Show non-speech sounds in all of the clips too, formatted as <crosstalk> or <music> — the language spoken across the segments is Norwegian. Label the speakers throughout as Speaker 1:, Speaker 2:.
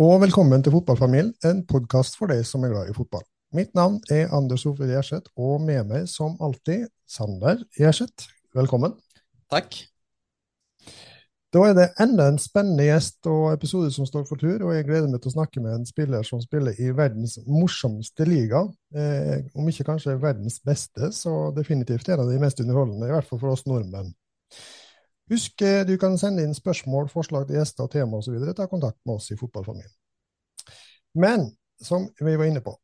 Speaker 1: og velkommen til Fotballfamilien, en podkast for deg som er glad i fotball. Mitt navn er Anders Ove Gjerseth, og med meg som alltid Sander Gjerseth. Velkommen.
Speaker 2: Takk.
Speaker 1: Da er det enda en spennende gjest og episode som står for tur, og jeg gleder meg til å snakke med en spiller som spiller i verdens morsomste liga. Eh, om ikke kanskje verdens beste, så definitivt en av de mest underholdende, i hvert fall for oss nordmenn. Husk eh, du kan sende inn spørsmål, forslag til gjester, tema osv. Ta kontakt med oss i Fotballfamilien. Men som vi var inne på,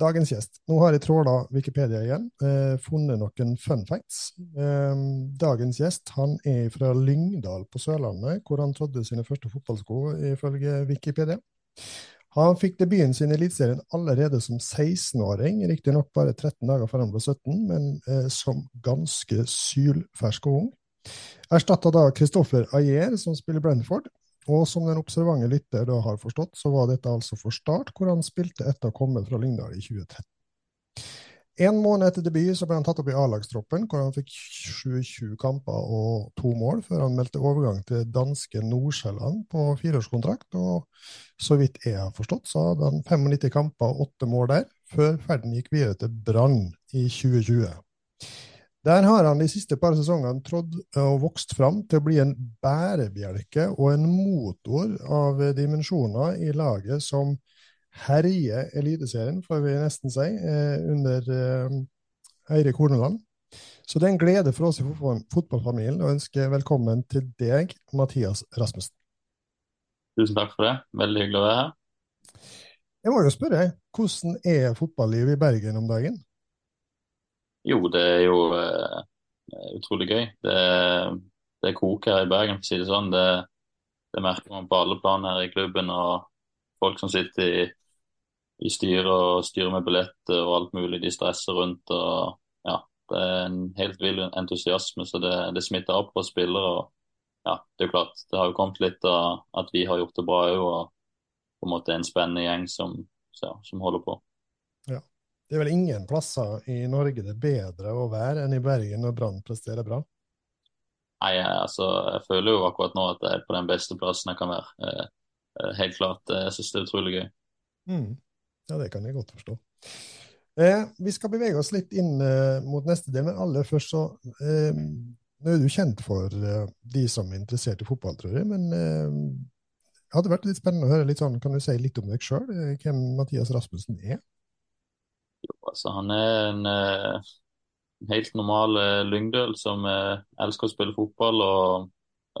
Speaker 1: dagens gjest Nå har jeg tråla Wikipedia igjen, eh, funnet noen fun facts. Eh, dagens gjest han er fra Lyngdal på Sørlandet, hvor han trådde sine første fotballsko, ifølge Wikipedia. Han fikk debuten sin i Eliteserien allerede som 16-åring, riktignok bare 13 dager før han ble 17, men eh, som ganske sylfersk og ung. Erstatta da Christoffer Ayer, som spiller Brentford. Og som den observante lytter da har forstått, så var dette altså for Start, hvor han spilte etter å komme fra Lyngdal i 2013. En måned etter debut så ble han tatt opp i A-lagstroppen, hvor han fikk 27 kamper og to mål, før han meldte overgang til danske Nordsjælland på fireårskontrakt. Og så vidt jeg har forstått, så hadde han 95 kamper og åtte mål der, før ferden gikk videre til Brann i 2020. Der har han de siste par sesongene trådd og vokst fram til å bli en bærebjelke og en motor av dimensjoner i laget som herjer Eliteserien, får vi nesten si, under Eirik Horneland. Så det er en glede for oss i fotballfamilien å ønske velkommen til deg, Mathias Rasmussen.
Speaker 2: Tusen takk for det. Veldig hyggelig å være her.
Speaker 1: Jeg må jo spørre, hvordan er fotballivet i Bergen om dagen?
Speaker 2: Jo, det er jo uh, utrolig gøy. Det, det koker her i Bergen, for å si det sånn. Det, det, merker man på alle plan her i klubben. Og folk som sitter i, i styret og styrer med billetter og alt mulig, de stresser rundt. og ja, Det er en helt vill entusiasme, så det, det smitter opp på spillere. og ja, Det er jo klart, det har jo kommet litt av at vi har gjort det bra òg, og på en måte en spennende gjeng som, ja, som holder på.
Speaker 1: Ja. Det er vel ingen plasser i Norge det er bedre å være enn i Bergen når Brann presterer bra?
Speaker 2: Nei, altså, jeg føler jo akkurat nå at jeg er på den beste plassen jeg kan være. Eh, eh, helt klart. Jeg synes det er utrolig gøy.
Speaker 1: Mm. Ja, det kan jeg godt forstå. Eh, vi skal bevege oss litt inn eh, mot neste del, men aller først så eh, Nå er du kjent for eh, de som er interessert i fotball, tror jeg, men det hadde vært litt spennende å høre litt sånn, Kan du si litt om deg sjøl, hvem Mathias Rasmussen er?
Speaker 2: Jo, altså han er en eh, helt normal eh, lyngdøl som eh, elsker å spille fotball og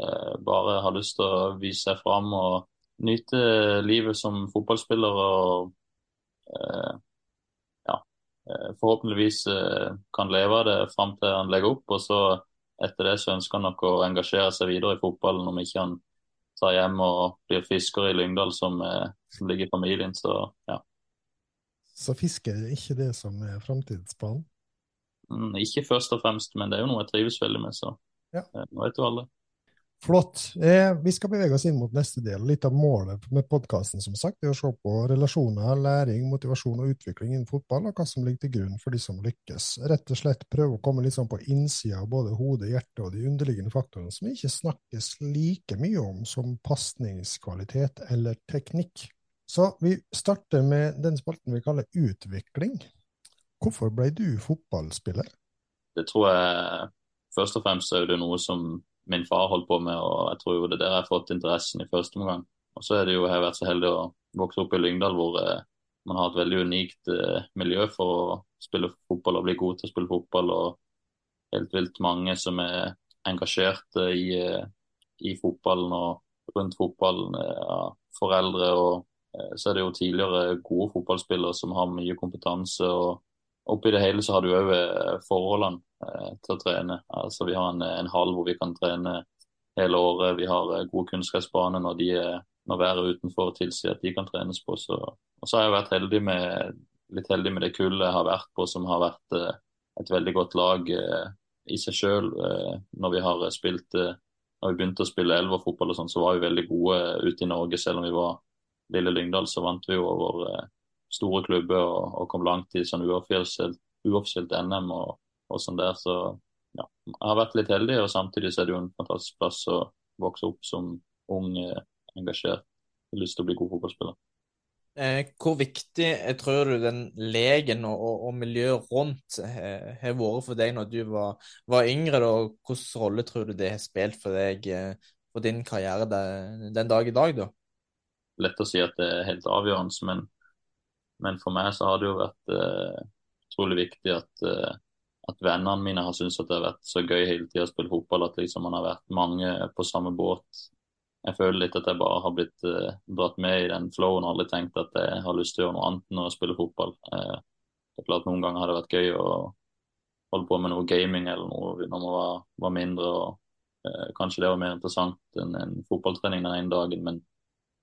Speaker 2: eh, bare har lyst til å vise seg fram og nyte livet som fotballspiller. og eh, ja, eh, forhåpentligvis kan leve av det fram til han legger opp. og så etter det så ønsker han nok å engasjere seg videre i fotballen om ikke han tar hjem og blir fisker i Lyngdal, som, som ligger i familien. Så ja.
Speaker 1: Så fiske er ikke det som er framtidsplanen?
Speaker 2: Mm, ikke først og fremst, men det er jo noe jeg trives veldig med, så ja. Eh, nå vet jo alle.
Speaker 1: Flott. Eh, vi skal bevege oss inn mot neste del. Litt av målet med podkasten som sagt, er å se på relasjoner, læring, motivasjon og utvikling innen fotball, og hva som ligger til grunn for de som lykkes. Rett og slett prøve å komme litt sånn på innsida av både hode, hjerte og de underliggende faktorene som ikke snakkes like mye om som pasningskvalitet eller teknikk. Så vi starter med den spalten vi kaller utvikling. Hvorfor ble du fotballspiller?
Speaker 2: Det tror jeg først og fremst er det noe som min far holdt på med, og jeg tror jo det er der jeg har fått interessen i første omgang. Og så er det jo, jeg har vært så heldig å vokse opp i Lyngdal, hvor eh, man har et veldig unikt eh, miljø for å spille fotball og bli god til å spille fotball. Og helt vilt mange som er engasjerte i, eh, i fotballen og rundt fotballen. Ja, foreldre og så er det jo tidligere gode fotballspillere som har mye kompetanse. og Oppi det hele så har du òg eh, forholdene eh, til å trene. Altså Vi har en, en hall hvor vi kan trene hele året. Vi har gode kunstgressbaner når de når været utenfor tilsier at de kan trenes på. Så, og så har jeg vært heldig med, litt heldig med det kullet jeg har vært på, som har vært eh, et veldig godt lag eh, i seg sjøl. Eh, når vi har spilt eh, når vi begynte å spille elverfotball, og sånn, så var vi veldig gode ute i Norge. Selv om vi var lille Lyngdal, så vant vi jo over eh, store klubber og, og, kom langt i sånn uoffisielt, NM og, og, sånn der. Så ja, jeg har vært litt heldig, og samtidig så er det jo en fantastisk plass å vokse opp som ung, engasjert, har lyst til å bli god fotballspiller.
Speaker 3: Eh, hvor viktig tror du den legen og, og, og miljøet rundt eh, har vært for deg når du var, var yngre? Da? Hvilken rolle tror du det har spilt for deg eh, din karriere den, dag i dag? da?
Speaker 2: Lett å si at det er helt avgjørende, men, men for meg så har det jo vært uh, utrolig viktig at, uh, at vennene mine har syntes at det har vært så gøy hele tida å spille fotball. At liksom man har vært mange på samme båt jeg føler litt at jeg bare har blitt uh, dratt med i den flowen og aldri tenkt at jeg har lyst til å gjøre noe annet enn å spille fotball. Det er klart Noen ganger har det vært gøy å holde på med noe gaming eller noe når man var, var mindre. og Kanskje det var mer interessant enn en fotballtrening den ene dagen, men,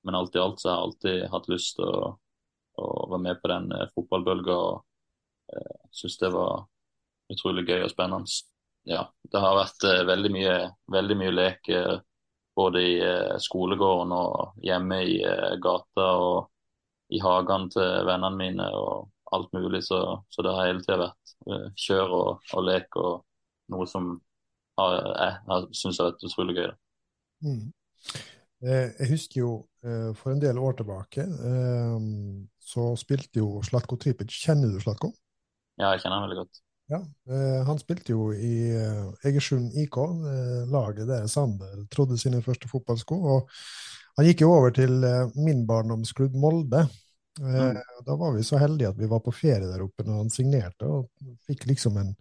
Speaker 2: men, alt i alt så har jeg alltid hatt lyst til å, å være med på den uh, fotballbølga. og eh, Syns det var utrolig gøy og spennende. Ja, det har vært veldig mye, veldig mye lek både i eh, skolegården og hjemme i eh, gata og i hagene til vennene mine og alt mulig. Så, så det har hele tida vært eh, kjør og, og, lek og noe som har, jeg, jeg syns har vært utrolig gøy. Mm.
Speaker 1: Jeg husker jo for en del år tilbake så spilte jo Slatko Tripic. Kjenner du Slatko?
Speaker 2: Ja, jeg kjenner han veldig godt.
Speaker 1: Ja, eh, Han spilte jo i eh, Egersund IK, eh, laget der Sander trodde sine første fotballsko. og Han gikk jo over til min barndomsklubb Molde. Mm. Da var vi så heldige at vi var på ferie der oppe når han signerte, og fikk liksom en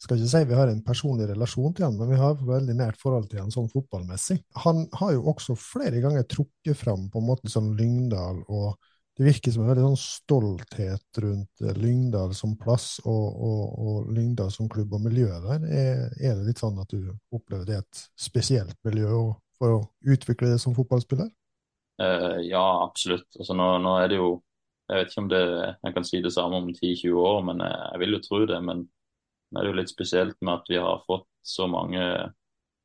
Speaker 1: skal ikke si vi har en personlig relasjon til han, men vi har veldig nært forhold til han sånn fotballmessig. Han har jo også flere ganger trukket fram på en måte sånn Lyngdal og det virker som en veldig sånn stolthet rundt eh, Lyngdal som plass og, og, og Lyngdal som klubb og miljø der. Er, er, det litt sånn at du opplever det et spesielt miljø for å utvikle det som fotballspiller?
Speaker 2: Uh, ja, absolutt. Altså, nå, nå, er det jo Jeg vet ikke om det, jeg kan si det samme om 10-20 år, men jeg, jeg, vil jo tro det. Men det er jo litt spesielt med at vi har fått så mange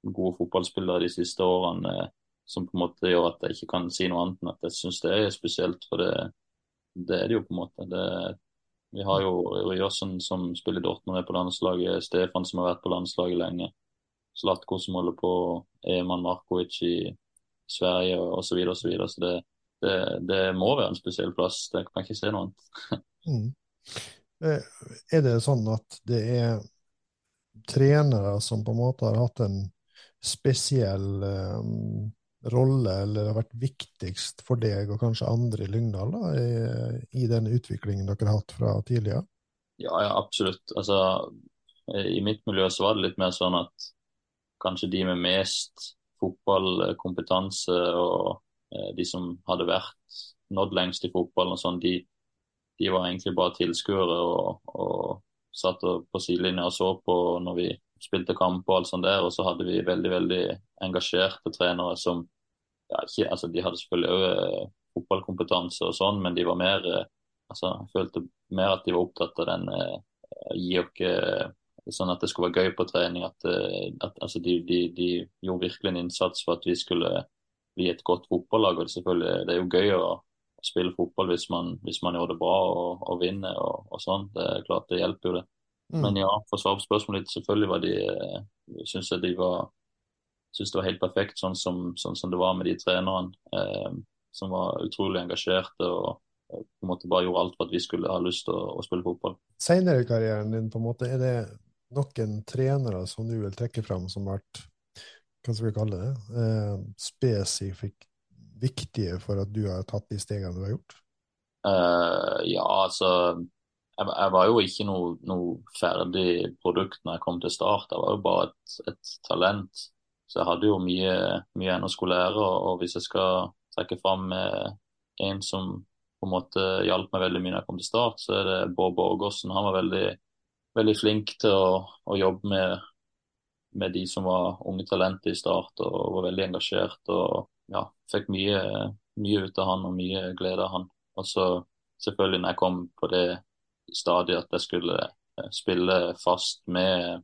Speaker 2: gode fotballspillere de siste årene som på en måte gjør at jeg ikke kan si noe annet enn at jeg syns det er spesielt. For det, det, er det jo på en måte. Det, vi har jo Ryåsen som spiller i Dortmund, på landslaget. Stefan som har vært på landslaget lenge. Slatko som holder på. Eman Markovic i Sverige osv. Så, videre, og så, så det, det, må være en spesiell plass. Det kan ikke se noe annet.
Speaker 1: mm. Eh, er det sånn at det er trenere som på en måte har hatt en spesiell um, rolle eller har vært viktigst for deg og kanskje andre i Lyngdal da, i, i den utviklingen dere har hatt fra tidligere?
Speaker 2: Ja, ja, absolutt. Altså, I mitt miljø så var det litt mer sånn at kanskje de med mest fotballkompetanse og eh, de som hadde vært nådd lengst i fotballen og sånn, de, de, var egentlig bare tilskuere og, og satt på sidelinja og så på når vi spilte kamp og alt sånt der. Og så hadde vi veldig veldig engasjerte trenere som ja, ikke, altså De hadde selvfølgelig òg eh, fotballkompetanse og sånn, men de var mer eh, altså Jeg følte mer at de var opptatt av den eh, gi eh, sånn at det skulle være gøy på trening. At, at altså de, de, de, gjorde virkelig en innsats for at vi skulle bli et godt fotballag. og Det, selvfølgelig, det er jo gøy å spille fotball hvis man, hvis man gjør det bra og, og vinner og, og, sånn. Det er klart det hjelper jo det. Mm. Men ja, for å svare på spørsmålet ditt, selvfølgelig var de syns jeg de var syns det var helt perfekt sånn som, sånn som det var med de trenerne, eh, som var utrolig engasjerte og på en måte bare gjorde alt for at vi skulle ha lyst til å, å spille fotball.
Speaker 1: Senere i karrieren din, på en måte, er det noen trenere som du vil trekke fram som har vært hva skal vi kalle det, eh, spesifikt viktige for at du har tatt de stegene du har gjort?
Speaker 2: Uh, ja, altså jeg, jeg, var jo ikke noe, noe, ferdig produkt når jeg kom til start. Jeg var jo bare et, et talent. Så jeg hadde jo mye, mye ennå skulle lære. Og hvis jeg skal trekke fram eh, en som på en måte hjalp meg veldig mye når jeg kom til start, så er det Bård Borgersen. Han var veldig, veldig flink til å, å jobbe med, med, de som var unge talenter i start, og var veldig engasjert. og ja, fikk mye, mye ut av han og mye glede av han. Og så selvfølgelig når jeg kom på det stadiet at jeg skulle eh, spille fast med,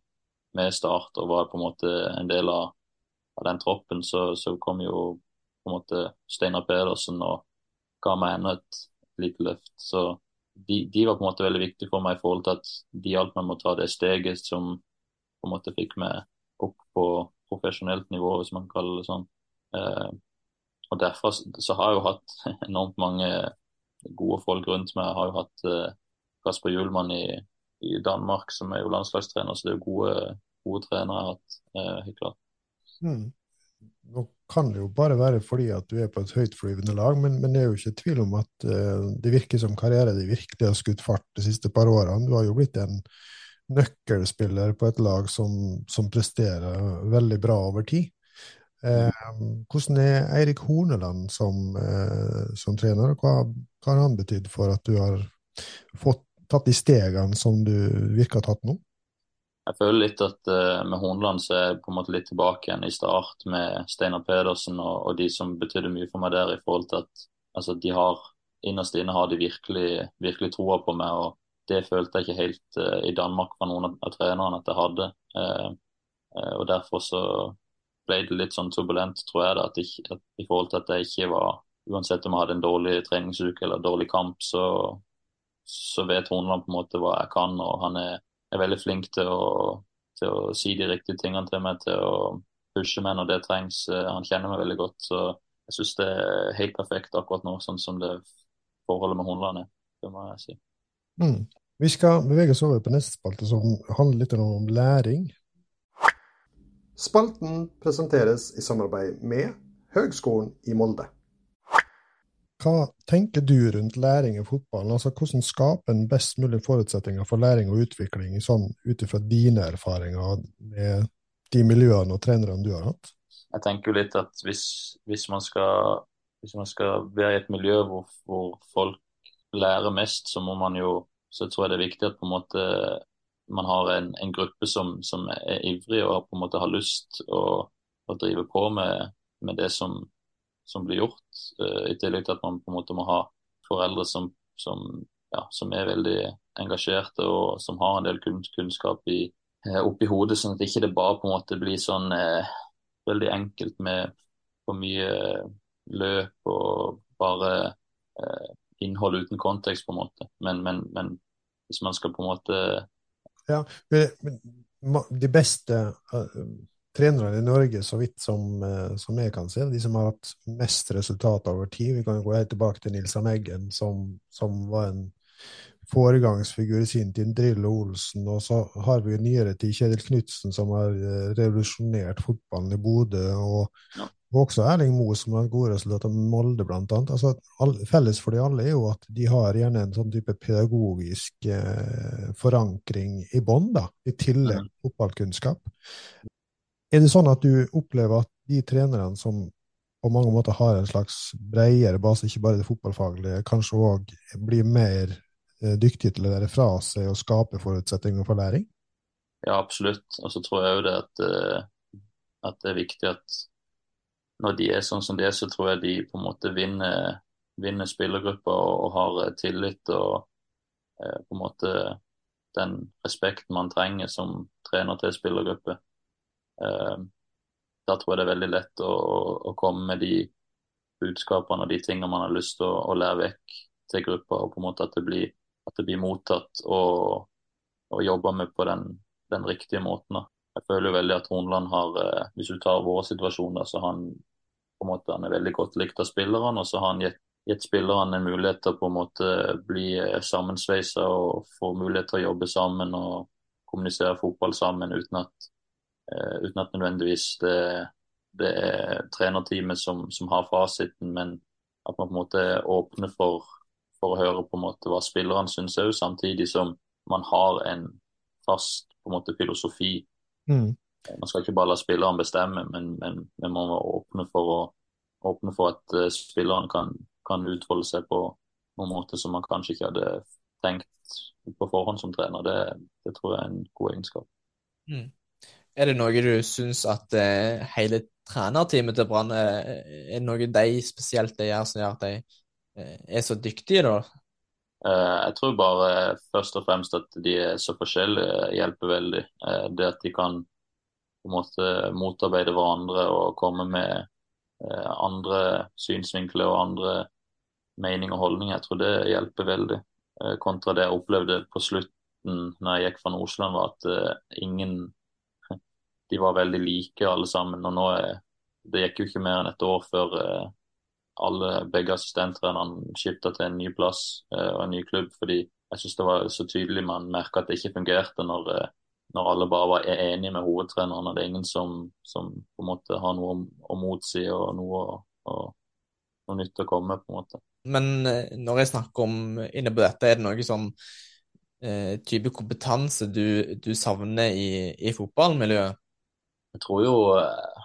Speaker 2: med Start og var på en måte en del av, av den troppen, så, så, kom jo på en måte Steinar Pedersen og ga meg enda et lite løft. Så de, de, var på en måte veldig viktige for meg i forhold til at de hjalp meg med å ta det steget som på en måte fikk meg opp på profesjonelt nivå, hvis man kaller det sånn. Eh, og Derfor så har jeg jo hatt <laughs> enormt mange gode folk rundt meg. Jeg har jo hatt eh, Kasper Hjulmann i, i, Danmark, som er jo landslagstrener, så det er jo gode, gode trenere jeg har hatt, eh, helt klart.
Speaker 1: Mm. Nå kan det jo bare være fordi at du er på et høytflyvende lag, men, men det er jo ikke tvil om at uh, det virker som karrieren din virkelig har skutt fart de siste par årene. Du har jo blitt en nøkkelspiller på et lag som, som presterer veldig bra over tid. Eh, hvordan er Eirik Horneland som, eh, som trener? Hva, hva, har han betydd for at du har fått tatt de stegene som du virker å ha tatt nå?
Speaker 2: Jeg føler litt at uh, med Horneland så er jeg på en måte litt tilbake igjen i start med Steinar Pedersen og, og, de som betydde mye for meg der, i forhold til at altså, de har innerst inne har de virkelig, virkelig troa på meg. og det følte jeg ikke helt uh, i Danmark fra noen av, trenerne at jeg hadde. Uh, og Derfor så ble det litt sånn turbulent, tror jeg, da, at, jeg, at i forhold til at jeg ikke var Uansett om jeg hadde en dårlig treningsuke eller dårlig kamp, så, så vet Horneland på en måte hva jeg kan. Og han er, er veldig flink til å, til å, si de riktige tingene til meg, til å pushe meg når det trengs. Han kjenner meg veldig godt. Så jeg syns det er helt perfekt akkurat nå, sånn som det forholdet med Horneland er. Det må jeg si.
Speaker 1: Mm. Vi skal bevege oss over på neste spalte, som handler litt om læring. Spalten presenteres i samarbeid med Høgskolen i Molde. Hva tenker du rundt læring i fotballen? Altså, hvordan skaper en best mulig forutsetninger for læring og utvikling sånn, ut ifra dine erfaringer med de miljøene og trenerne du har hatt?
Speaker 2: Jeg tenker jo litt at hvis, hvis, man, skal, hvis man, skal, være i et miljø hvor, hvor folk lærer mest, så må man jo så tror jeg det er viktig at på en måte man har en, en gruppe som, som, er ivrig og på en måte har lyst å, å drive på med, med det som, som, blir gjort. Uh, I tillegg til at man på en måte må ha foreldre som, som, ja, er veldig engasjerte og som har en del kunnskap i, uh, oppi hodet, sånn at ikke det bare på en måte blir sånn uh, veldig enkelt med for mye løp og bare innhold uten kontekst, på en måte. Men, men, men hvis man skal på en måte
Speaker 1: Ja, de beste uh, trenerne i Norge, så vidt som, uh, som, jeg kan se, de som har hatt mest resultater over tid Vi kan gå helt tilbake til Nils Arne Eggen, som, som var en foregangsfigur i sin tid, Drillo Olsen, og så har vi i nyere tid Kjedil Knutsen, som har uh, revolusjonert fotballen i Bodø, og ja. Og også Erling Moe, som har gode resultater med Molde, blant annet. Altså, all, felles for de alle er jo at de har gjerne en sånn type pedagogisk eh, forankring i bånn, i tillegg til fotballkunnskap. Er det sånn at du opplever at de trenerne som på mange måter har en slags bredere base, ikke bare det fotballfaglige, kanskje òg blir mer eh, dyktige til å lære fra seg og skape forutsetninger for læring?
Speaker 2: Ja, absolutt. Og så tror jeg jo det at, uh, at det er viktig at når de er sånn som de er, så tror jeg de på en måte vinner, vinner spillergrupper og, og, har eh, tillit og eh, på en måte den respekten man trenger som trener til spillergruppe. Eh, da tror jeg det er veldig lett å, å, komme med de budskapene og de tingene man har lyst til å, å lære vekk til gruppa, og på en måte at det blir, at det blir mottatt og, og jobba med på den, den riktige måten. Jeg føler jo veldig at Hornland har, eh, hvis du tar våre situasjoner, så han på en måte han er veldig godt likt av spillerne. Og så har han gitt, gitt spillerne en mulighet til å på en måte bli eh, sammensveisa og få mulighet til å jobbe sammen og kommunisere fotball sammen uten at, uh, uten at nødvendigvis det, det er trenerteamet som, som, har fasiten, men at man på en måte åpner for, for å høre på en måte hva spillerne syns òg, samtidig som man har en fast på en måte filosofi. Mm. Man skal ikke bare la spilleren bestemme, men, men, men man må åpne for, å, åpne for at uh, spilleren kan, kan, utfolde seg på noen måte som man kanskje ikke hadde tenkt på forhånd som trener. Det, det tror jeg er en god egenskap.
Speaker 3: Mm. Er det noe du syns at uh, hele trenerteamet til Brann? Er det noe de spesielt de gjør som gjør at de er så dyktige, da?
Speaker 2: Jeg tror bare først og fremst at de er så forskjellige hjelper veldig. Det at de kan på en måte motarbeide hverandre og komme med andre synsvinkler og andre mening og holdning. Jeg tror det hjelper veldig. Eh, kontra det jeg opplevde på slutten når jeg gikk fra Nordsjøland, var at ingen <laughs> De var veldig like alle sammen. Og nå er, det gikk jo ikke mer enn et år før alle begge assistenttrenerne skifta til en ny plass eh, og en ny klubb. Fordi jeg synes det var så tydelig man merka at det ikke fungerte når, når alle bare var enige med hovedtreneren. Og det er ingen som, som på en måte har noe å, motsi og noe, og, noe nytt å komme med. på en måte.
Speaker 3: Men eh, når jeg snakker om inne på dette, er det noe sånn eh, type kompetanse du, du savner i, i, fotballmiljøet?
Speaker 2: Jeg tror jo eh,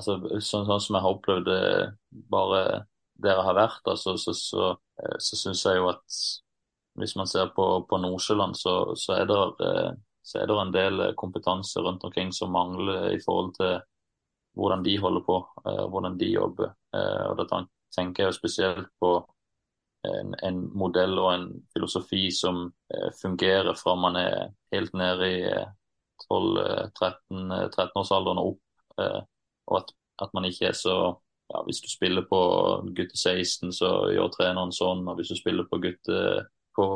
Speaker 2: altså, sånn, sånn, som jeg har opplevd det bare dere har vært, altså, så, så, så, så syns jeg jo at hvis man ser på, på Nordsjøland, så, så, er det, eh, så er det en del kompetanse rundt omkring som mangler i forhold til hvordan de holder på, hvordan de jobber. og da tenker jeg jo spesielt på en, en, modell og en filosofi som eh, fungerer fra man er helt nede i 12-13-årsalderen eh, og opp. Og at, at, man ikke er så ja, Hvis du spiller på gutte 16, så gjør treneren sånn. Og hvis du spiller på gutte på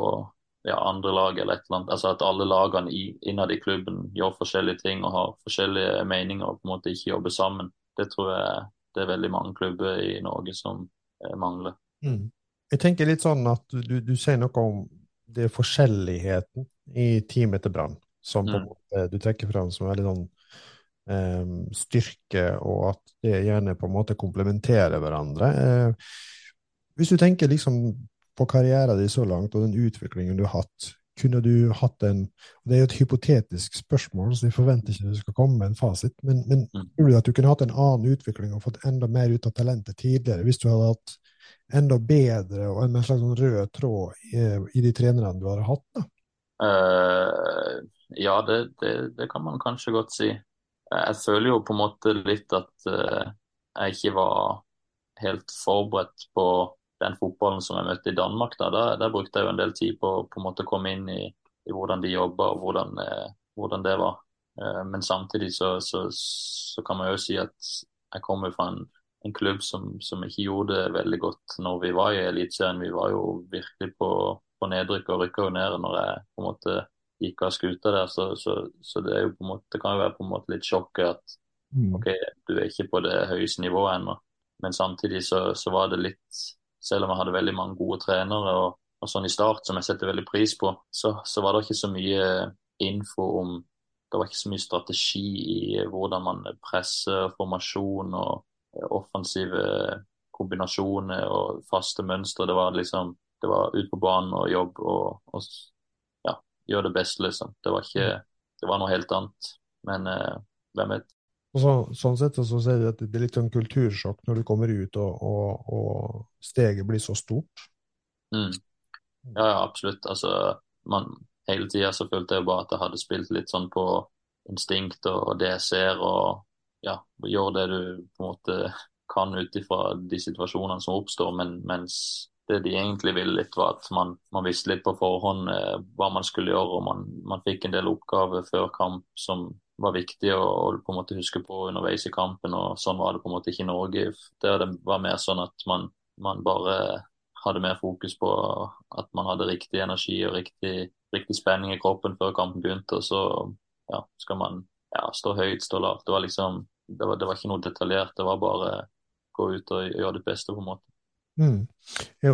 Speaker 2: ja, andre lag eller et eller annet. Altså at alle lagene i, innad i klubben gjør forskjellige ting og har forskjellige meninger og på en måte ikke jobber sammen. Det tror jeg det er veldig mange klubber i Norge som eh, mangler.
Speaker 1: Mm. Jeg tenker litt sånn at du, du sier noe om det forskjelligheten i teamet til Brann, som på mm. måte du trekker fram som veldig sånn styrke, og at det gjerne på en måte komplementerer hverandre. Uh, hvis du tenker liksom på karrieren din så langt, og den utviklingen du har hatt, kunne du hatt en Det er jo et hypotetisk spørsmål, så jeg forventer ikke du skal komme med en fasit, men, men mm. tror du at du kunne hatt en annen utvikling og fått enda mer ut av talentet tidligere hvis du hadde hatt enda bedre og en slags sånn rød tråd i, i, de trenerne du har hatt? da?
Speaker 2: Uh, ja, det, det, det, kan man kanskje godt si. Jeg føler jo på en måte litt at uh, jeg ikke var helt forberedt på den fotballen som jeg møtte i Danmark. Da. Der, der brukte jeg jo en del tid på på en måte å komme inn i, i hvordan de jobba og hvordan, uh, hvordan, det var. men samtidig så, så, så, kan man jo si at jeg kommer fra en en klubb som, som, ikke gjorde det veldig godt når vi var i Eliteserien. Vi var jo virkelig på, på nedrykk og rykka jo ned når jeg på en måte gikk av skuta der. Så, så, så, det, måte, det kan jo være på en måte litt sjokket at mm. ok, du er ikke på det høyeste nivået ennå. Men samtidig så, så, var det litt Selv om jeg hadde veldig mange gode trenere og, og sånn i start, som jeg setter veldig pris på, så, så var det ikke så mye info om Det var ikke så mye strategi i hvordan man presser formasjon og offensive kombinasjoner og faste mønstre. Det var liksom det var ut på banen og jobb og, og ja, gjøre det best, liksom. Det var ikke Det var noe helt annet. Men eh, hvem vet?
Speaker 1: Og så, sånn sett så ser du at det er litt sånn kultursjokk når du kommer ut og, og, og steget blir så stort.
Speaker 2: Mm. Ja, ja, absolutt. Altså, man, hele tida så følte jeg bare at jeg hadde spilt litt sånn på instinkt og det jeg ser, og ja, gjør det du på en måte kan ut ifra de situasjonene som oppstår, men mens det de egentlig ville litt, var at man, man visste litt på forhånd eh, hva man skulle gjøre, og man, man, fikk en del oppgaver før kamp som var viktige å, å, på en måte huske på underveis i kampen, og sånn var det på en måte ikke i Norge. Det var mer sånn at man, man bare hadde mer fokus på at man hadde riktig energi og riktig, riktig spenning i kroppen før kampen begynte, og så ja, skal man ja, stå høyt, stå lavt. Det var liksom det var, det var, ikke noe detaljert. Det var bare gå ut og gjøre ditt beste, på en måte.
Speaker 1: Mm.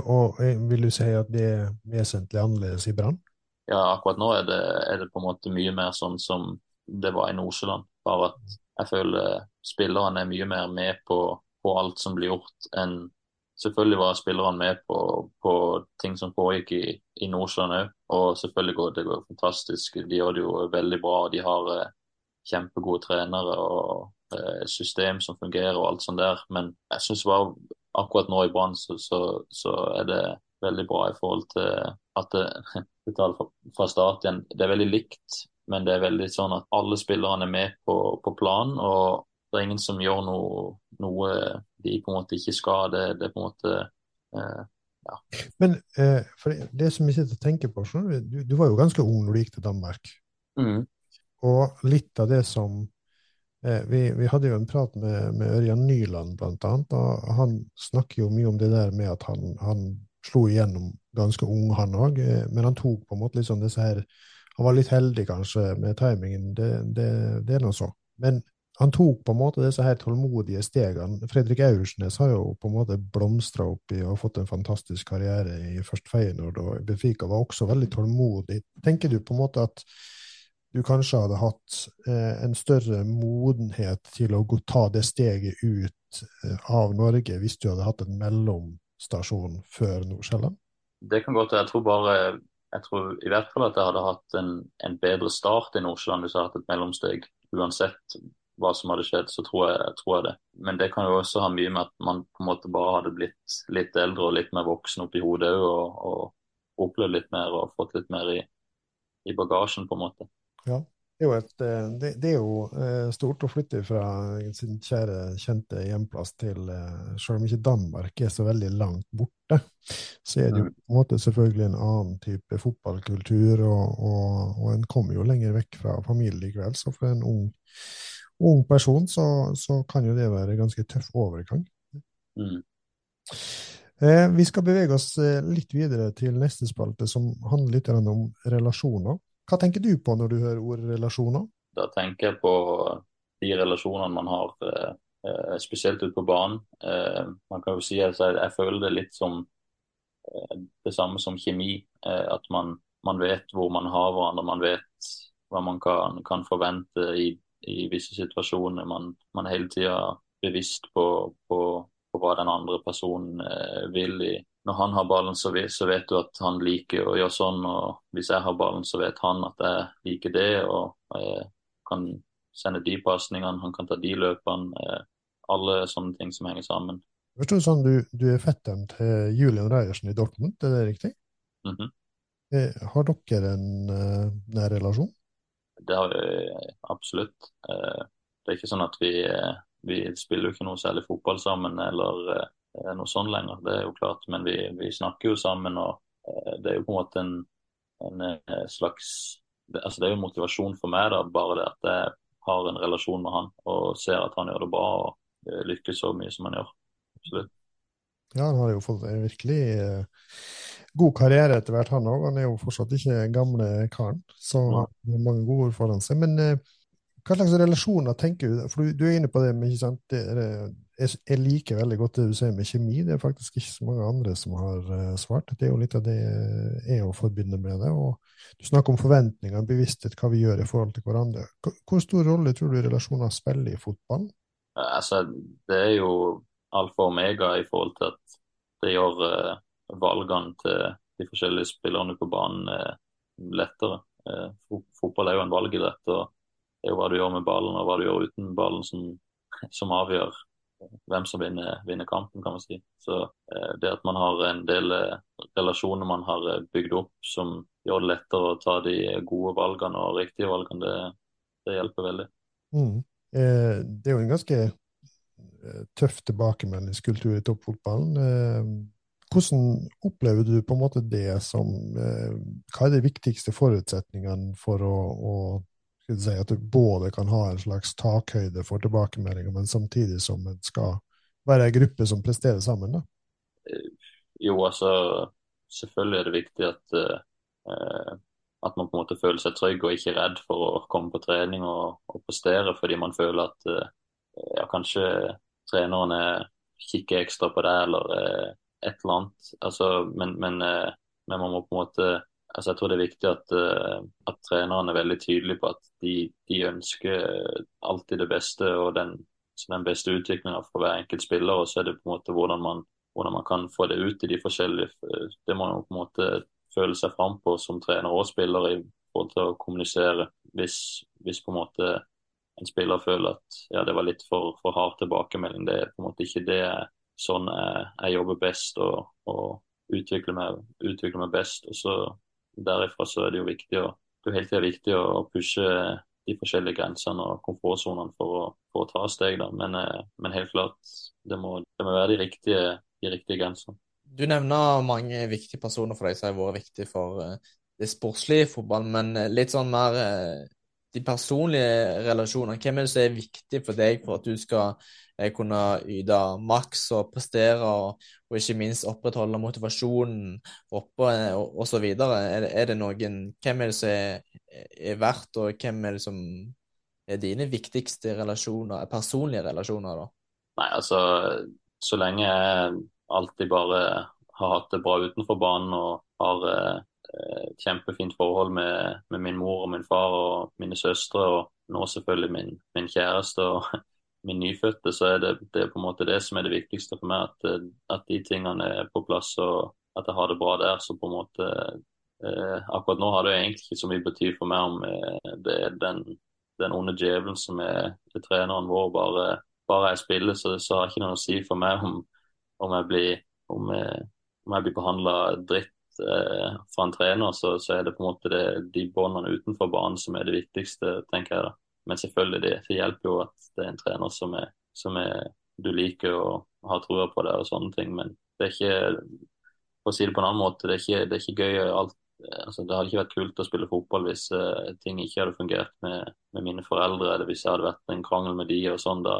Speaker 1: Og vil du si at det er vesentlig annerledes i Brann?
Speaker 2: Ja, akkurat nå er det, er det, på en måte mye mer sånn som det var i Nordsjøland. Bare at jeg føler spillerne er mye mer med på, på alt som blir gjort, enn Selvfølgelig var spillerne med på, på ting som pågikk i, i Nordsjøland òg, og selvfølgelig går det går fantastisk. De gjør det jo veldig bra. De har eh, kjempegode trenere og Eh, system som fungerer og alt sånt der. Men jeg syns bare akkurat nå i Brann så, så, så, er det veldig bra i forhold til at det, <laughs> det tar fra, fra start igjen. Det er veldig likt, men det er veldig sånn at alle spillerne er med på, på planen. Og det er ingen som gjør noe, noe, de på en måte ikke skal. Det, det er på en måte eh, ja.
Speaker 1: Men eh, for det som jeg sitter og tenker på, du, du, var jo ganske ung når du gikk til Danmark.
Speaker 2: Mm.
Speaker 1: Og litt av det som vi, vi, hadde jo en prat med, med Ørjan Nyland, blant annet, og han snakker jo mye om det der med at han, han slo igjennom ganske ung, han òg, eh, men han tok på en måte liksom disse her Han var litt heldig kanskje med timingen, det, det, det er nå så. Men han tok på en måte disse her tålmodige stegene. Fredrik Aursnes har jo på en måte blomstra opp i og fått en fantastisk karriere i først Feyenoord, og Befika var også veldig tålmodig. Tenker du på en måte at du kanskje hadde hatt eh, en større modenhet til å ta det steget ut eh, av Norge hvis du hadde hatt en mellomstasjon før Nordsjælland?
Speaker 2: Det kan godt være. Jeg tror bare jeg tror i hvert fall at jeg hadde hatt en, en bedre start i Nordsjælland hvis jeg hadde hatt et mellomsteg. Uansett hva som hadde skjedd, så tror jeg, jeg, det. Men det kan jo også ha mye med at man på en måte bare hadde blitt litt eldre og litt mer voksen oppi hodet og, og opplevd litt mer og fått litt mer i, i bagasjen, på en måte.
Speaker 1: Ja, det er jo, et, eh, det, det er jo eh, stort å flytte fra sin kjære, kjente hjemplass til eh, Selv om ikke Danmark er så veldig langt borte, så er det jo på en måte selvfølgelig en annen type fotballkultur, og, og, og en kommer jo lenger vekk fra familie likevel. Så for en ung ung person, så, så, kan jo det være ganske tøff overgang.
Speaker 2: Mm.
Speaker 1: Eh, vi skal bevege oss litt videre til neste spalte, som handler litt om relasjoner. Hva tenker du på når du hører ordet relasjoner?
Speaker 2: Da tenker jeg på de relasjonene man har, eh, spesielt ute på banen. Eh, man kan jo si at jeg, føler det litt som eh, det samme som kjemi. at man, man, vet hvor man har hverandre, man vet hva man kan, kan forvente i i visse situasjoner. Man, man er hele tida bevisst på, på, på, hva den andre personen vil. I. Når han har ballen, så vet, så vet, du at han liker å gjøre sånn. og Hvis jeg har ballen, så vet han at jeg liker det. og eh, kan sende de pasningene, han kan ta de løpene. Eh, alle sånne ting som henger sammen.
Speaker 1: Forstår du sånn, du, du er fetteren til Julian Reiersen i Dortmund, er det riktig?
Speaker 2: Mm -hmm.
Speaker 1: Har dere en uh, nær relasjon?
Speaker 2: Det har vi absolutt. Eh, det er ikke sånn at vi, eh, vi spiller jo ikke noe særlig fotball sammen eller noe sånn lenger, det er jo klart. Men vi, vi snakker jo sammen, og det er jo på en måte en, en slags altså Det er jo motivasjon for meg, da, bare det at jeg har en relasjon med han og ser at han gjør det bra og lykkes så mye som han gjør. Absolutt.
Speaker 1: Ja, han har jo fått en virkelig god karriere etter hvert, han òg. Han er jo fortsatt ikke gamle karen, så ja. mange gode ord foran seg. Men eh, hva slags relasjoner tenker du? For du, er inne på det med ikke sant? Det er, jeg, liker veldig godt det du sier med kjemi. Det er faktisk ikke så mange andre som har uh, svart. Det er jo litt av det jeg òg forbinder med det. Og du snakker om forventninger, bevissthet, hva vi gjør i forhold til hverandre. Hvor, stor rolle tror du relasjoner spiller i fotball?
Speaker 2: Altså, det er jo alfa og omega i forhold til at det gjør uh valgene til de forskjellige spillerne på banen er lettere. Eh, fotball er jo en valgidrett, og det er jo hva du gjør med ballen og hva du gjør uten ballen som, som avgjør hvem som vinner, vinner, kampen, kan man si. Så eh, det at man har en del eh, relasjoner man har bygd opp som gjør det lettere å ta de gode valgene og riktige valgene, det, det hjelper veldig.
Speaker 1: Mm. det er jo en ganske tøff tilbakemeldingskultur i toppfotballen. Hvordan opplever du på en måte det som eh, Hva er de viktigste forutsetningene for å, å si, at du både kan ha en slags takhøyde for tilbakemeldinger, men samtidig som en skal være en gruppe som presterer sammen? da?
Speaker 2: Eh, jo, altså selvfølgelig er det viktig at, uh, at man på en måte føler seg trygg og ikke redd for å komme på trening og, og prestere fordi man føler at uh, ja, kanskje trenerne kikker ekstra på det, eller uh, et eller annet. Altså, men, men, eh, men, man må på en måte altså Jeg tror det er viktig at, eh, at trenerne er veldig tydelige på at de, de ønsker alltid det beste og den, den beste utviklinga for hver enkelt spiller. Og så er det på en måte hvordan man, hvordan man kan få det ut i de forskjellige Det må man på en måte føle seg fram på som trener og spiller i forhold til å kommunisere. Hvis, hvis på en måte en spiller føler at ja, det var litt for, for hard tilbakemelding. Det er på en måte ikke det sånn jeg, jeg jobber best og, og utvikler, meg, utvikler, meg, best. Og så Derifra så er det jo viktig å, det er hele viktig å pushe de forskjellige grensene og komfortsonene for, for å ta steg. Da. Men, eh, men helt klart, det må, det må være de riktige, de riktige grensene.
Speaker 3: Du nevner mange viktige personer for deg som har vært viktige for eh, det sportslige i fotball, men eh, litt sånn mer de personlige relasjonene. Hvem er det som er viktig for deg for at du skal eh, kunne yte maks og prestere, og, og ikke minst opprettholde motivasjonen oppe eh, og, videre? Er, er det noen Hvem er det som er, er verdt, og hvem er det som er dine viktigste relasjoner, personlige relasjoner, da?
Speaker 2: Nei, altså, så lenge jeg alltid bare har hatt det bra utenfor banen og har eh, kjempefint forhold med, med min mor og min far og mine søstre, og nå selvfølgelig min, min kjæreste og <laughs> min nyfødte, så er det, det er på en måte det som er det viktigste for meg, at, eh, at de tingene er på plass og at jeg har det bra der. Så på en måte eh, Akkurat nå har det egentlig ikke så mye bety for meg om eh, det er den, den onde djevelen som er, er treneren vår. Bare, bare jeg spiller, så, så har det ikke noe å si for meg om, om jeg blir, om om jeg blir behandla dritt eh, fra en trener, så, så er det på en måte det, de båndene utenfor banen som er det viktigste, tenker jeg da. Men selvfølgelig, det, det hjelper jo at det er en trener som, er, som er, du liker og har trua på det og sånne ting. Men det er ikke, for å si det på en annen måte, det er ikke, det er ikke gøy alt. Altså, det hadde ikke vært kult å spille fotball hvis eh, ting ikke hadde fungert med, med mine foreldre, eller hvis jeg hadde vært en krangel med de og sånn. Da,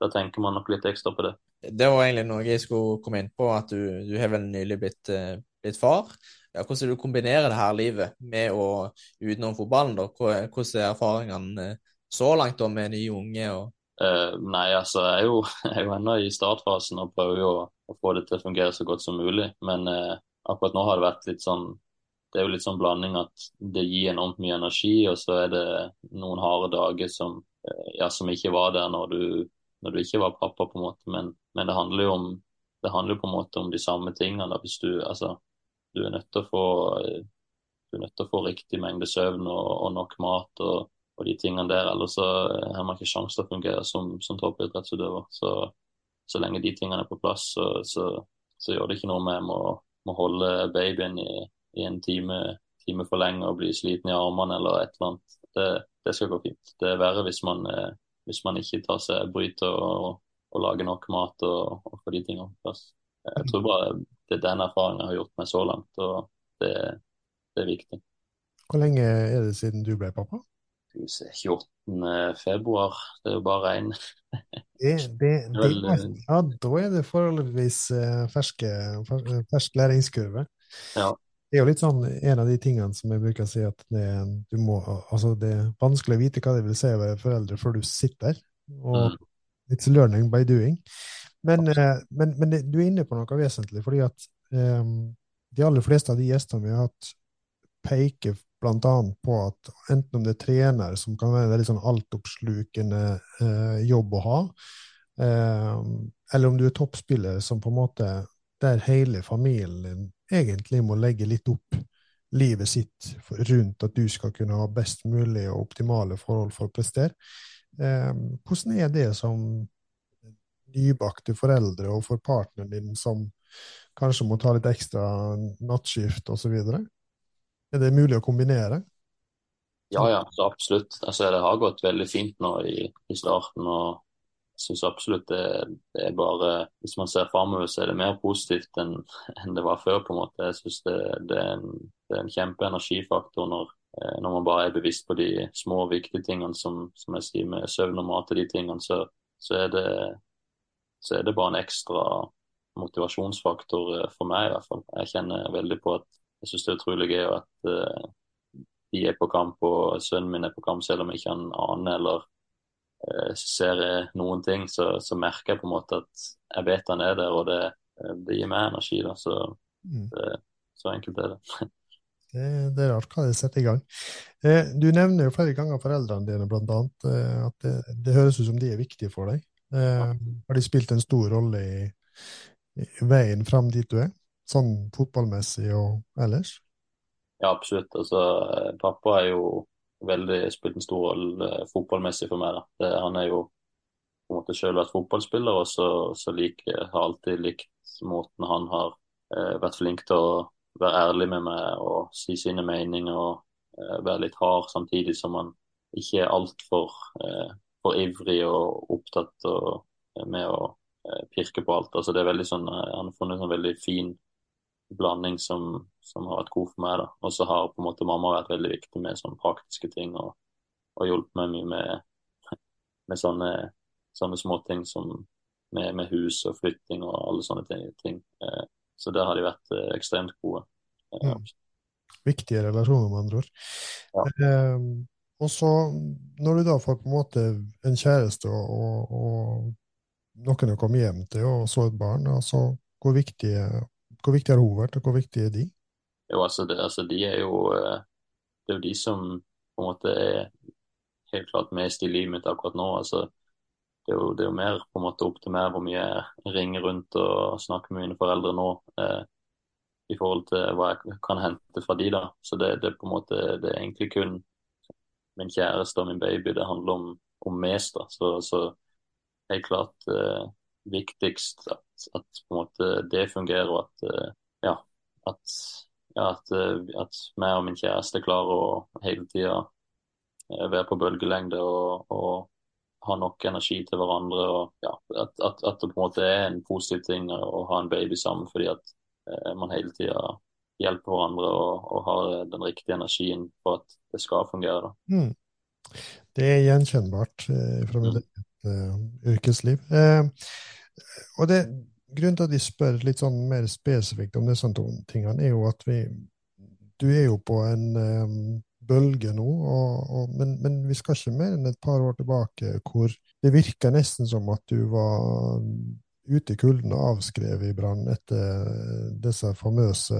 Speaker 2: da tenker man nok litt ekstra på det.
Speaker 3: Det var egentlig noe jeg skulle komme inn på, at du, du har vel nylig blitt, eh, blitt far. Ja, hvordan du kombinerer det her livet med og utenom fotballen? da? Hvordan er erfaringene eh, så langt da med nye unge? og
Speaker 2: Uh, nei, altså, jeg er jo, <laughs> jeg er jo ennå i startfasen og prøver jo å, å få det til å fungere så godt som mulig. Men uh, akkurat nå har det vært litt sånn Det er jo litt sånn blanding at det gir enormt mye energi, og så er det noen harde dager som, uh, ja, som ikke var der når du, når du ikke var pappa, på en måte. Men, men det handler jo om det handler på en måte om de samme tingene. da, Hvis du altså du er nødt til å få til å få riktig mengde søvn og, og nok mat og, og de tingene der. Ellers så eh, har man ikke sjanse til å fungere som, som toppidrettsutøver. Så, så lenge de tingene er på plass, så, så, så gjør det ikke noe med å må holde babyen i, i en time, time for lenge og bli sliten i armene eller et eller annet. Det, det skal gå fint. Det er verre hvis man, eh, hvis man ikke tar seg bryter og, og lager nok mat og, og får de tingene på plass. Jeg tror bare det er den erfaringen jeg har gjort meg så langt, og det, det er viktig.
Speaker 1: Hvor lenge er det siden du ble pappa?
Speaker 2: Skal 28. februar, det er jo bare en <laughs>
Speaker 1: Det, det, det, er- ja, da er det forholdsvis eh, ferske, fersk læringskurve.
Speaker 2: Ja.
Speaker 1: Det er jo litt sånn en av de tingene som jeg bruker å si at det, du må, altså det er vanskelig å vite hva det vil si å være foreldre før du sitter. Og
Speaker 2: Mm.
Speaker 1: it's learning by doing. Men, eh, men, men du er inne på noe vesentlig, fordi at um, de aller fleste av de gjestene vi har hatt, peker bl.a. på at enten om det er trener, som kan være en veldig sånn altoppslukende uh, jobb å ha, eh, eller om du er toppspiller som på en måte der hele familien egentlig må legge litt opp livet sitt rundt at du skal kunne ha best mulig og optimale forhold for å prestere. Eh, hvordan er det som nybakte foreldre og for partneren din som kanskje må ta litt ekstra nattskift osv.? Er det mulig å kombinere?
Speaker 2: Ja, ja, absolutt. Altså, det har gått veldig fint nå i, i starten. og jeg syns absolutt det, det er bare Hvis man ser framover, så er det mer positivt enn enn det var før. på en måte. Jeg synes det, det, er en, en kjempeenergifaktor når, eh, når man bare er bevisst på de små og viktige tingene som, som jeg sier med søvn og mat og de tingene, så, så, er det, så er det bare en ekstra motivasjonsfaktor eh, for meg, i hvert fall. Jeg kjenner veldig på at jeg syns det er utrolig gøy at uh, de er på kamp, og sønnen min er på kamp, selv om jeg ikke han aner eller uh, ser noen ting, så, så merker jeg på en måte at jeg vet han er der, og det, det gir meg energi. da, så,
Speaker 1: Mm.
Speaker 2: det, så enkelt er det. <laughs>
Speaker 1: Det, det er rart hva det setter i gang. Eh, du nevner jo flere ganger foreldrene dine. Eh, at det, det høres ut som de er viktige for deg. Eh, har de spilt en stor rolle i, i veien fram dit du er? Sånn fotballmessig og ellers?
Speaker 2: Ja, absolutt. Altså, eh, pappa har jo veldig spilt en stor rolle eh, fotballmessig for meg. Det, han er jo på en måte selv vært fotballspiller, og så, så like, har alltid likt måten han har eh, vært flink til å være ærlig med meg og si sine meninger og eh, være litt hard, samtidig som han ikke er altfor eh, for ivrig og opptatt og, med å eh, pirke på alt. Altså det er veldig sånn, eh, Han har funnet en sånn veldig fin blanding som, som har vært god for meg. da. Og så har på en måte mamma vært veldig viktig med sånne praktiske ting og, og hjulpet meg mye med, <laughs> med sånne, sånne småting som med, med, hus og flytting og alle sånne ting. Eh, så der har de vært ekstremt gode.
Speaker 1: Ja. Viktige relasjoner, med andre ord. Ja. Eh, og så, når du da får på en måte en kjæreste og, og, og noen å komme hjem til, og så et barn, altså, hvor, viktig, hvor viktig har hun vært, og hvor viktig er de?
Speaker 2: Jo, altså, det, altså de er jo eh, Det er jo de som på en måte er helt klart mest i livet mitt akkurat nå. altså det er, jo, det er jo mer på en måte opp til meg hvor mye jeg ringer rundt og snakker med mine foreldre nå. Eh, i forhold til hva jeg kan hente fra de da. Så det, det, på en måte, det er egentlig kun min kjæreste og min baby det handler om, om mest. da. Så, så helt klart eh, viktigst at, at, på en måte det fungerer, og at eh, ja, at, ja, at, eh, at meg og min kjæreste klarer å hele tida eh, være på bølgelengde og, og, ha nok energi til hverandre. og ja, at, at, at, det på en måte er en positiv ting å ha en baby sammen. fordi at Eh, man hele tida hjelper hverandre og, og, har den riktige energien for at det skal fungere. Mm.
Speaker 1: Det er gjenkjennbart eh, fra mitt mm. uh, yrkesliv. Eh, og det, Grunnen til at jeg spør litt sånn mer spesifikt om disse tingene, er jo at vi Du er jo på en um, bølge nå, og, og, men, men, vi skal ikke mer enn et par år tilbake hvor det virker nesten som at du var ute i kulden og avskrevet i brann etter disse famøse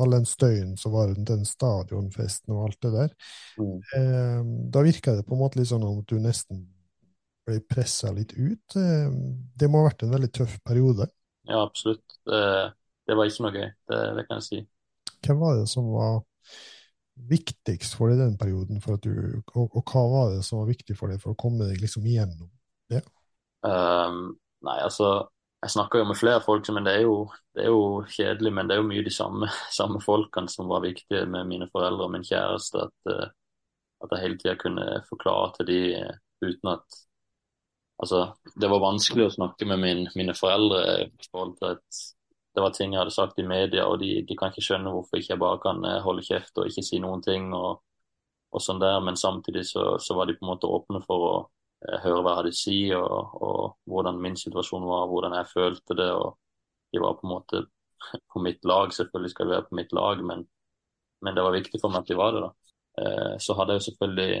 Speaker 1: All den støyen som var rundt den stadionfesten og alt det der. Mm. Eh, da virka det på en måte litt sånn at du nesten ble pressa litt ut. Eh, det må ha vært en veldig tøff periode?
Speaker 2: Ja, absolutt. Det, det var ikke noe gøy, det, det, kan jeg si.
Speaker 1: Hvem var det som var viktigst for deg i den perioden, du, og, og, hva var det som var viktig for deg for å komme deg liksom igjennom det?
Speaker 2: Um, Nei, altså Jeg snakker jo med flere folk, men det er jo, det er jo kjedelig. Men det er jo mye de samme, <laughs> samme, folkene som var viktige med mine foreldre og min kjæreste. At, eh, at jeg hele tida kunne forklare til de eh, uten at Altså, det var vanskelig å snakke med min, mine foreldre i forhold til at det var ting jeg hadde sagt i media, og de, de kan ikke skjønne hvorfor ikke jeg bare kan eh, holde kjeft og ikke si noen ting. og, og sånn der, Men samtidig så, så var de på en måte åpne for å høre hva jeg hadde å si, og, og, hvordan min situasjon var, hvordan jeg følte det. og De var på en måte <laughs> på mitt lag. Selvfølgelig skal de være på mitt lag, men, men, det var viktig for meg at de var det. da. Eh, så hadde jeg jo selvfølgelig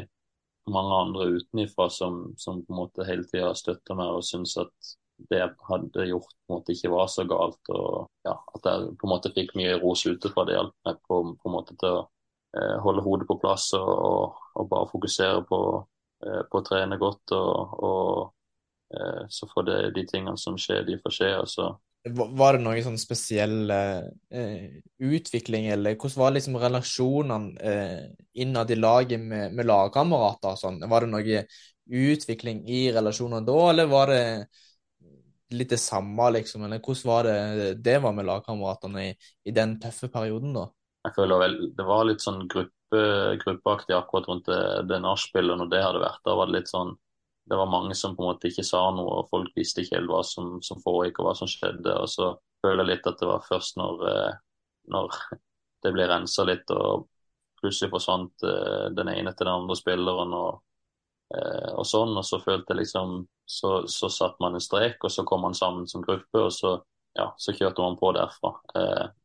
Speaker 2: mange andre utenifra som, som på en måte hele tida støtta meg og syntes at det jeg hadde gjort på en måte ikke var så galt. og ja, At jeg på en måte fikk mye ros utenfra. Det hjalp meg på, på, en måte til å eh, holde hodet på plass og, og, bare fokusere på Eh, på å trene godt, og, og eh, så får det de tingene som skjer, de får skje. Altså.
Speaker 3: Var det noen sånn spesiell eh, utvikling, eller hvordan var liksom relasjonene eh, innad i laget med, med lagkamerater? Sånn? Var det noe utvikling i relasjonene da, eller var det litt det samme, liksom? Eller hvordan var det det var med lagkameratene i, i den tøffe perioden, da?
Speaker 2: Jeg føler vel det var litt sånn gruppe gruppe, gruppeaktig akkurat rundt det, det nachspielet når det hadde vært. Da var det litt sånn Det var mange som på en måte ikke sa noe, og folk visste ikke helt hva som, som foregikk og hva som skjedde. Og så føler jeg litt at det var først når, eh, når <laughs> det ble rensa litt og plutselig forsvant eh, den ene til den andre spilleren og, eh, og sånn, og så følte jeg liksom så, så satte man en strek, og så kom man sammen som gruppe, og så ja, så kjørte man på derfra.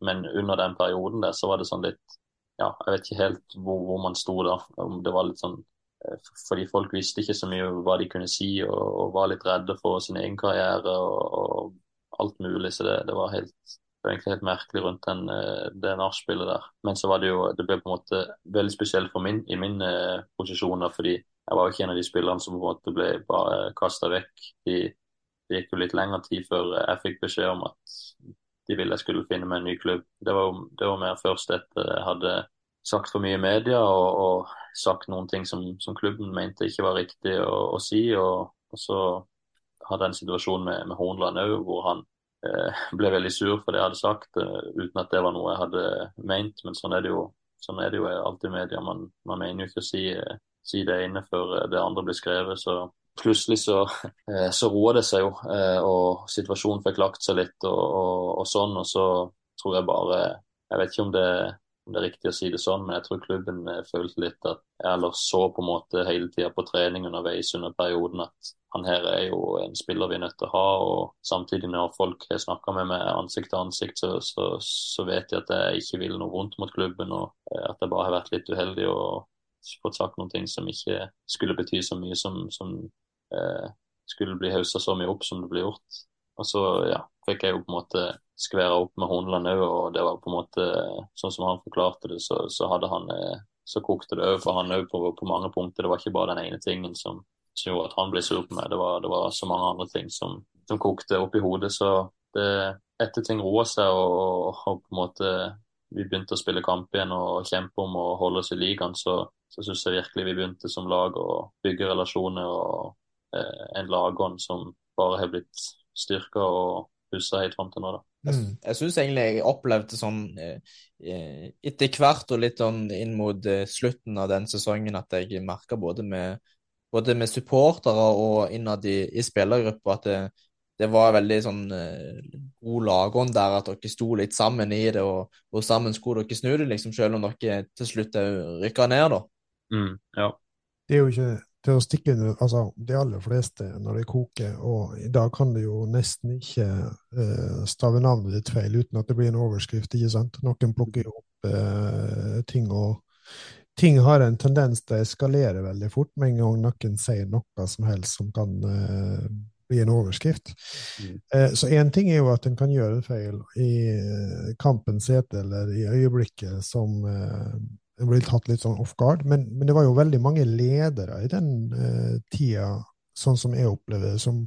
Speaker 2: men under den perioden der så var det sånn litt ja, jeg vet ikke helt hvor, hvor, man sto da. Om det var litt sånn eh, Fordi folk visste ikke så mye hva de kunne si, og, og var litt redde for sin egen karriere og, og alt mulig. Så det, det var helt egentlig helt merkelig rundt den, eh, det nachspielet der. Men så var det jo Det ble på en måte veldig spesielt for min, i min eh, posisjon, da, fordi jeg var jo ikke en av de spillerne som på en måte ble bare kasta vekk. De, det gikk jo litt lengre tid før jeg fikk beskjed om at de ville jeg skulle finne meg en ny klubb. Det var, det var mer først etter jeg hadde sagt for mye i media og, og sagt noen ting som, som, klubben mente ikke var riktig å, å si. Og, og, så hadde jeg en situasjon med, med Hornland òg, hvor han eh, ble veldig sur for det jeg hadde sagt, uh, uten at det var noe jeg hadde ment. Men sånn er det jo, sånn er det jo alltid i media. Man, man mener jo ikke å si, si det ene før det andre blir skrevet. Så plutselig så, eh, så roa det seg jo, eh, og situasjonen fikk lagt seg litt og, og, og, sånn. Og så tror jeg bare Jeg vet ikke om det, om det er riktig å si det sånn, men jeg tror klubben følte litt at Eller så på en måte hele tida på trening underveis under perioden at han her er jo en spiller vi er nødt til å ha. Og samtidig, når folk har snakka med meg ansikt til ansikt, så, så, så, vet jeg at jeg ikke vil noe vondt mot klubben, og at jeg bare har vært litt uheldig og fått sagt noen ting som ikke skulle bety så mye som, som eh, skulle bli haussa så mye opp som det ble gjort. Og så ja, fikk jeg jo på en måte skværa opp med Horneland òg, og det var på en måte sånn som han forklarte det, så, så hadde han eh, så kokte det òg for han òg på, på, mange punkter. Det var ikke bare den ene tingen som, som gjorde at han ble sur på meg, det var, det var, så mange andre ting som, som kokte opp i hodet. Så det, etter ting roa seg og, og, på en måte vi begynte å spille kamp igjen og kjempe om å holde oss i ligaen, så, så syns jeg virkelig vi begynte som lag å bygge relasjoner og eh, en lagånd som bare har blitt styrka og pussa helt fram til nå. da.
Speaker 3: Mm. Jeg syns egentlig jeg opplevde sånn eh, eh, etter hvert og litt sånn inn mot eh, slutten av den sesongen at jeg merka både med, både med supportere og innad i, i spillergruppa at det, det, var veldig sånn eh, god lagånd der, at dere sto litt sammen i det, og, og sammen skulle dere snu det, liksom, selv om dere til slutt rykka ned, da.
Speaker 2: Mm, ja.
Speaker 1: Det er jo ikke til å stikke under altså, de aller fleste når det koker, og i dag kan du jo nesten ikke uh, stave navnet ditt feil uten at det blir en overskrift, ikke sant? Noen plukker opp uh, ting, og ting har en tendens til å eskalere veldig fort med en gang noen sier noe som helst som kan uh, bli en overskrift. Mm. så én ting er jo at en kan gjøre feil i kampens hete eller i øyeblikket som det ble tatt litt sånn off guard. Men, men, det var jo veldig mange ledere i den eh, tida, sånn som jeg opplever det, som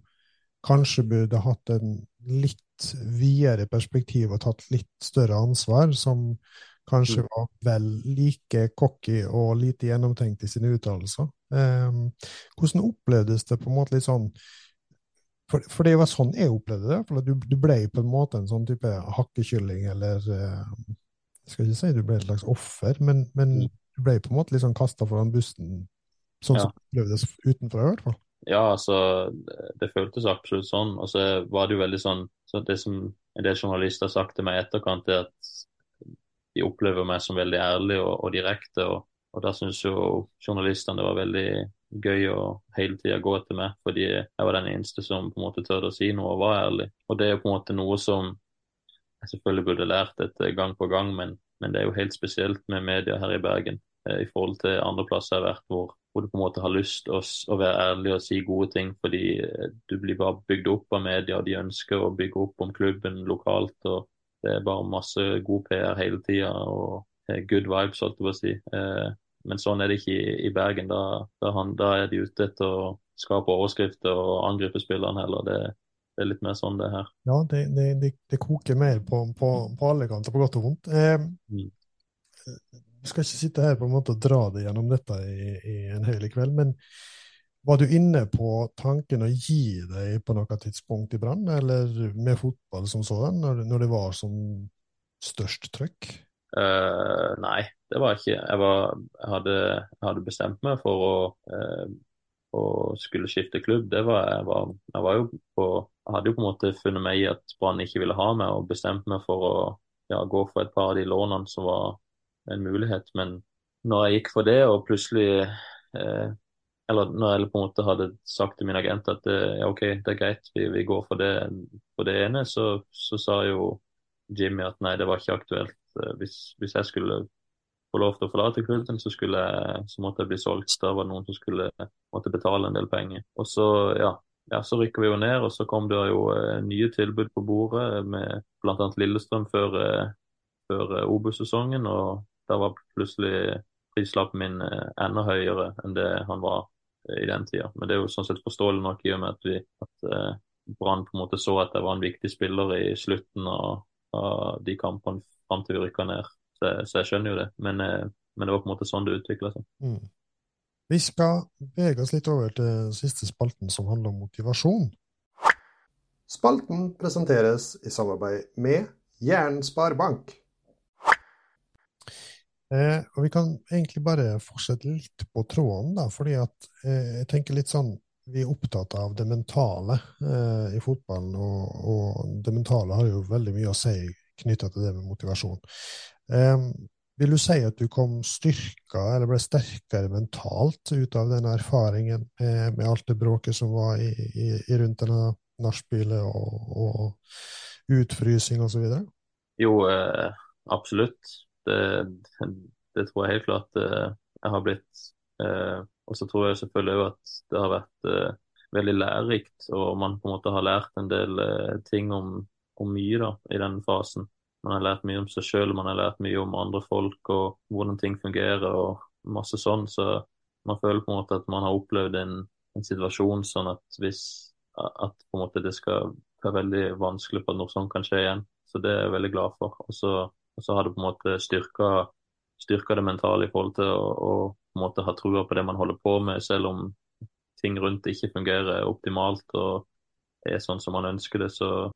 Speaker 1: kanskje burde hatt en litt videre perspektiv og tatt litt større ansvar, som kanskje mm. var vel like cocky og lite gjennomtenkt i sine uttalelser. Eh, hvordan opplevdes det på en måte litt sånn for, for, det var sånn jeg opplevde det. for Du, du ble på en måte en sånn type hakkekylling eller uh, jeg skal ikke si du ble et slags offer, men, men mm. du ble på en måte litt sånn kasta foran bussen, sånn ja. som du opplevdes utenfra i hvert fall.
Speaker 2: Ja, altså, det føltes absolutt sånn. Og så var det jo veldig sånn så Det som en del journalister har sagt til meg i etterkant, er at de opplever meg som veldig ærlig og, og direkte. Og, og da syns jo journalistene det var veldig gøy å hele tida gå etter meg, fordi jeg var den eneste som på en måte tørde å si noe og var ærlig. Og det er jo på en måte noe som jeg selvfølgelig burde lært dette gang på gang, men, men, det er jo helt spesielt med media her i Bergen eh, i forhold til andre plasser jeg har vært, hvor, hvor du på en måte har lyst å, å, være ærlig og si gode ting, fordi eh, du blir bare bygd opp av media, og de ønsker å bygge opp om klubben lokalt. og Det er bare masse god PR hele tida og eh, good vibes, holdt jeg på å si. Men sånn er det ikke i, i Bergen. Da, da, han, da, er de ute etter å skape overskrifter og angripe spillerne heller. Det, det er litt mer sånn det her.
Speaker 1: Ja, det, det, det, det koker mer på, på, på, alle kanter, på godt og vondt. Eh, mm. Vi skal ikke sitte her på en måte og dra det gjennom dette i, i en hel kveld, men var du inne på tanken å gi deg på noe tidspunkt i Brann, eller med fotball som sådan, når, når det var som størst trøkk?
Speaker 2: Uh, nei, det var ikke. Jeg, var, jeg, hadde, hadde, bestemt meg for å uh, å skulle skifte klubb, det var jeg var, jeg var jo på Hadde jo på en måte funnet meg i at Brann ikke ville ha meg, og bestemt meg for å ja, gå for et par av de lånene som var en mulighet. Men når jeg gikk for det, og plutselig eh, Eller når jeg på en måte hadde sagt til min agent at ja, OK, det er greit, vi, vi går for det, for det ene, så, så, sa jo Jimmy at nei, det var ikke aktuelt. Eh, hvis, hvis jeg skulle få lov til å forlate klubben, så, så måtte jeg bli solgt. Da var det noen som skulle måtte betale en del penger. Og så, ja, ja, så rykker vi jo ned, og så kom det jo eh, nye tilbud på bordet med bl.a. Lillestrøm før, eh, før eh, Obos-sesongen. Og da var plutselig prislappen min enda høyere enn det han var i den tida. Men det er jo sånn sett forståelig nok i og med at, vi, at Brann på en måte så at jeg var en viktig spiller i slutten av, av de kampene fram til vi rykka ned. Så, så, jeg skjønner jo det. Men, men, det var på en måte sånn det utvikla seg. Mm.
Speaker 1: Vi skal bevege oss litt over til siste spalten, som handler om motivasjon. Spalten presenteres i samarbeid med Jæren Sparebank. Eh, og Vi kan egentlig bare fortsette litt på tråden, da, fordi at eh, jeg tenker litt sånn vi er opptatt av det mentale eh, i fotballen, og, og, det mentale har jo veldig mye å si knytta til det med motivasjon. Eh, vil du si at du kom styrka, eller ble sterkere mentalt ut av den erfaringen med, med alt det bråket som var i, i, i rundt denne nachspielet og, og utfrysing osv.?
Speaker 2: Jo, eh, absolutt. Det, det, tror jeg helt klart eh, jeg har blitt. Eh, og så tror jeg selvfølgelig òg at det har vært eh, veldig lærerikt, og man på en måte har lært en del eh, ting om, om, mye da, i den fasen. Man har lært mye om seg sjøl, man har lært mye om andre folk og hvordan ting fungerer og masse sånn. Så man føler på en måte at man har opplevd en, en situasjon sånn at hvis at på en måte det skal være veldig vanskelig for at noe sånt kan skje igjen. Så det er jeg veldig glad for. Og så, og så har det på en måte styrka, styrka det mentale i forhold til å, å på en måte ha trua på det man holder på med, selv om ting rundt ikke fungerer optimalt og er sånn som man ønsker det. Så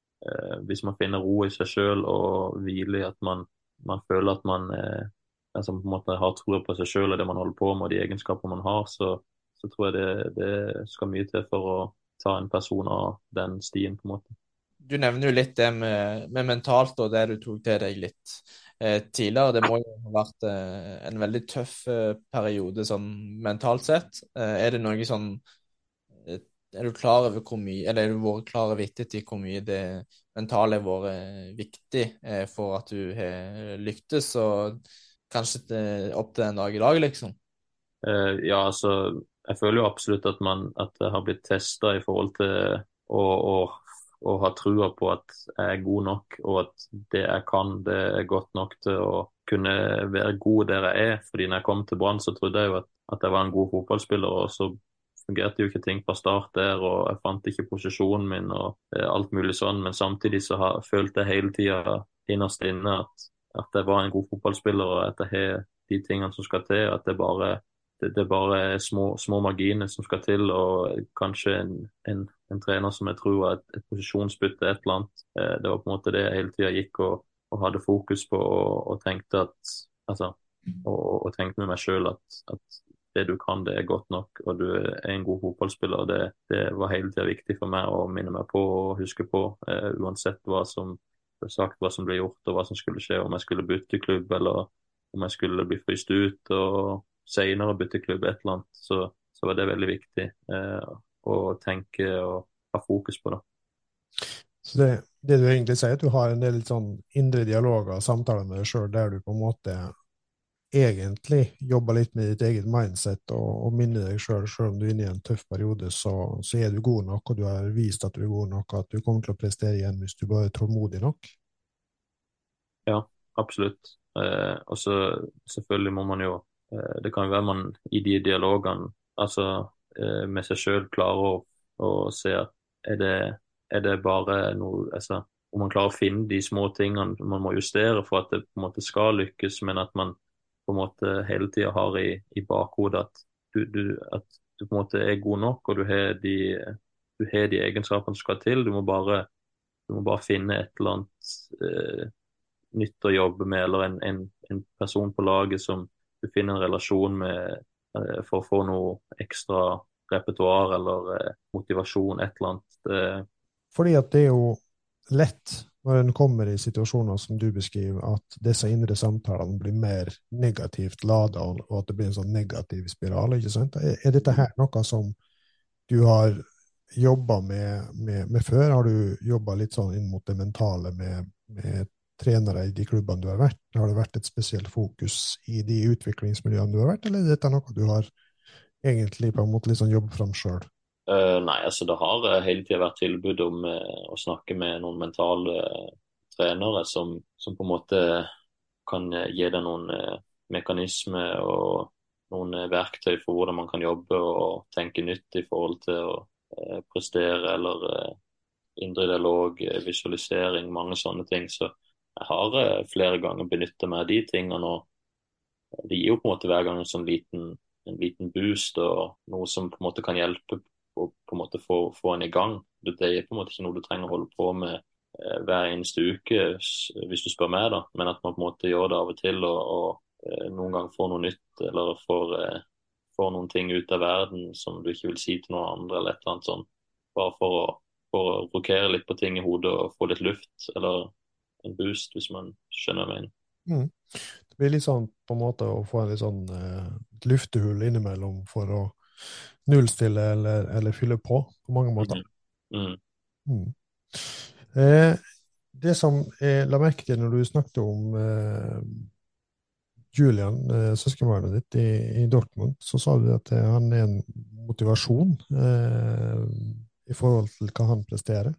Speaker 2: hvis man finner ro i seg sjøl og hvile i at man, man, føler at man eh, altså på en måte har troa på seg sjøl og det man holder på med og de egenskaper man har, så, så tror jeg det, det skal mye til for å ta en person av den stien, på en måte.
Speaker 3: Du nevner jo litt det med, med mentalt og det du tok til deg litt eh, tidligere. Det må jo ha vært eh, en veldig tøff eh, periode sånn mentalt sett. Eh, er det noe sånn eh, Er du klar over hvor mye, eller er du vært klar og ettertid hvor mye det mentale har vært eh, viktig for at du har lyktes, og kanskje til, opp til en dag i dag, liksom?
Speaker 2: ja, altså jeg føler jo absolutt at, man, at det har blitt testa i forhold til å, å, å, ha trua på at jeg er god nok, og at det jeg kan, det er godt nok til å kunne være god der jeg er. Fordi når jeg kom til Brann, så trodde jeg jo at, at, jeg var en god fotballspiller, og så fungerte jo ikke ting fra start der, og jeg fant ikke posisjonen min og eh, alt mulig sånn. Men samtidig så har, følte jeg hele tida innerst inne at, at jeg var en god fotballspiller, og at jeg har de tingene som skal til. At det bare det, det er små, små, marginer som skal til, og kanskje en, en, en trener som jeg tror er et, et posisjonsbytte, et eller annet. Eh, det var på en måte det jeg hele tida gikk og, og, hadde fokus på og, og tenkte at altså, og, og, tenkte med meg sjøl at, at, det du kan, det er godt nok, og du er en god fotballspiller. Det, det var hele tida viktig for meg å minne meg på og huske på, eh, uansett hva som ble sagt, hva som ble gjort og hva som skulle skje, om jeg skulle bytte klubb eller om jeg skulle bli fryst ut. og senere bytte klubb, et eller annet, så, så var det veldig viktig eh, å tenke og ha fokus på. det.
Speaker 1: Så det, det, du egentlig sier, at du har en del sånn indre dialoger og samtaler med deg sjøl der du på en måte egentlig jobber litt med ditt eget mindset og, og minner deg sjøl, selv om du er inne i en tøff periode, så, så, er du god nok, og du har vist at du er god nok, og at du kommer til å prestere igjen hvis du bare er tålmodig nok?
Speaker 2: Ja, absolutt. Eh, og så selvfølgelig må man jo Eh, det kan jo være man i de dialogene altså eh, med seg sjøl klarer å, å, se at er det, er det bare noe altså, Om man klarer å finne de små tingene man må justere for at det på en måte skal lykkes, men at man en måte hele tida har i, i bakhodet at du, du, at du på en måte er god nok, og du har de, du har de egenskapene som skal til. Du må bare, du må bare finne et eller annet eh, nytt å jobbe med, eller en, en, en person på laget som, du finner en relasjon med eh, for å få noe ekstra repertoar eller eh, motivasjon, et eller annet. Det...
Speaker 1: Fordi at det er jo lett når en kommer i situasjoner som du beskriver, at disse indre samtalene blir mer negativt lada, og at det blir en sånn negativ spiral. ikke sant? Er dette her noe som du har jobba med, med, med, før? Har du jobba litt sånn inn mot det mentale med, med trenere i de klubbene du har vært? Har det vært et spesielt fokus i de utviklingsmiljøene du har vært, eller er dette noe du har egentlig på en måte liksom jobbet fram sjøl?
Speaker 2: Eh, nei, altså det har uh, hele tida vært tilbud om uh, å snakke med noen mentale trenere som, som, på en måte kan gi deg noen mekanismer og noen verktøy for hvordan man kan jobbe og tenke nytt i forhold til å prestere eller indre dialog, visualisering, mange sånne ting. Så jeg har eh, flere ganger benytta meg av de tingene. og Det gir jo på en måte hver gang en sånn liten, en liten boost og noe som på en måte kan hjelpe å på en måte få, få en i gang. Det er på en måte ikke noe du trenger å holde på med eh, hver eneste uke, hvis du spør meg, da. Men at man på en måte gjør det av og til og, og noen gang får noe nytt eller får, får, noen ting ut av verden som du ikke vil si til noen andre, eller et eller annet sånt. Bare for å, for å rokere litt på ting i hodet og få litt luft, eller en boost, hvis man skjønner hva jeg mener.
Speaker 1: Mm. Det blir litt sånn på en måte å få en litt sånn uh, luftehull innimellom for å nullstille eller, eller fylle på, på mange måter. Mm. Mm. Eh, det som jeg la merke til når du snakket om eh, Julian, eh, søskenbarnet ditt i, i, Dortmund, så sa du at han er en motivasjon eh, i forhold til hva han presterer.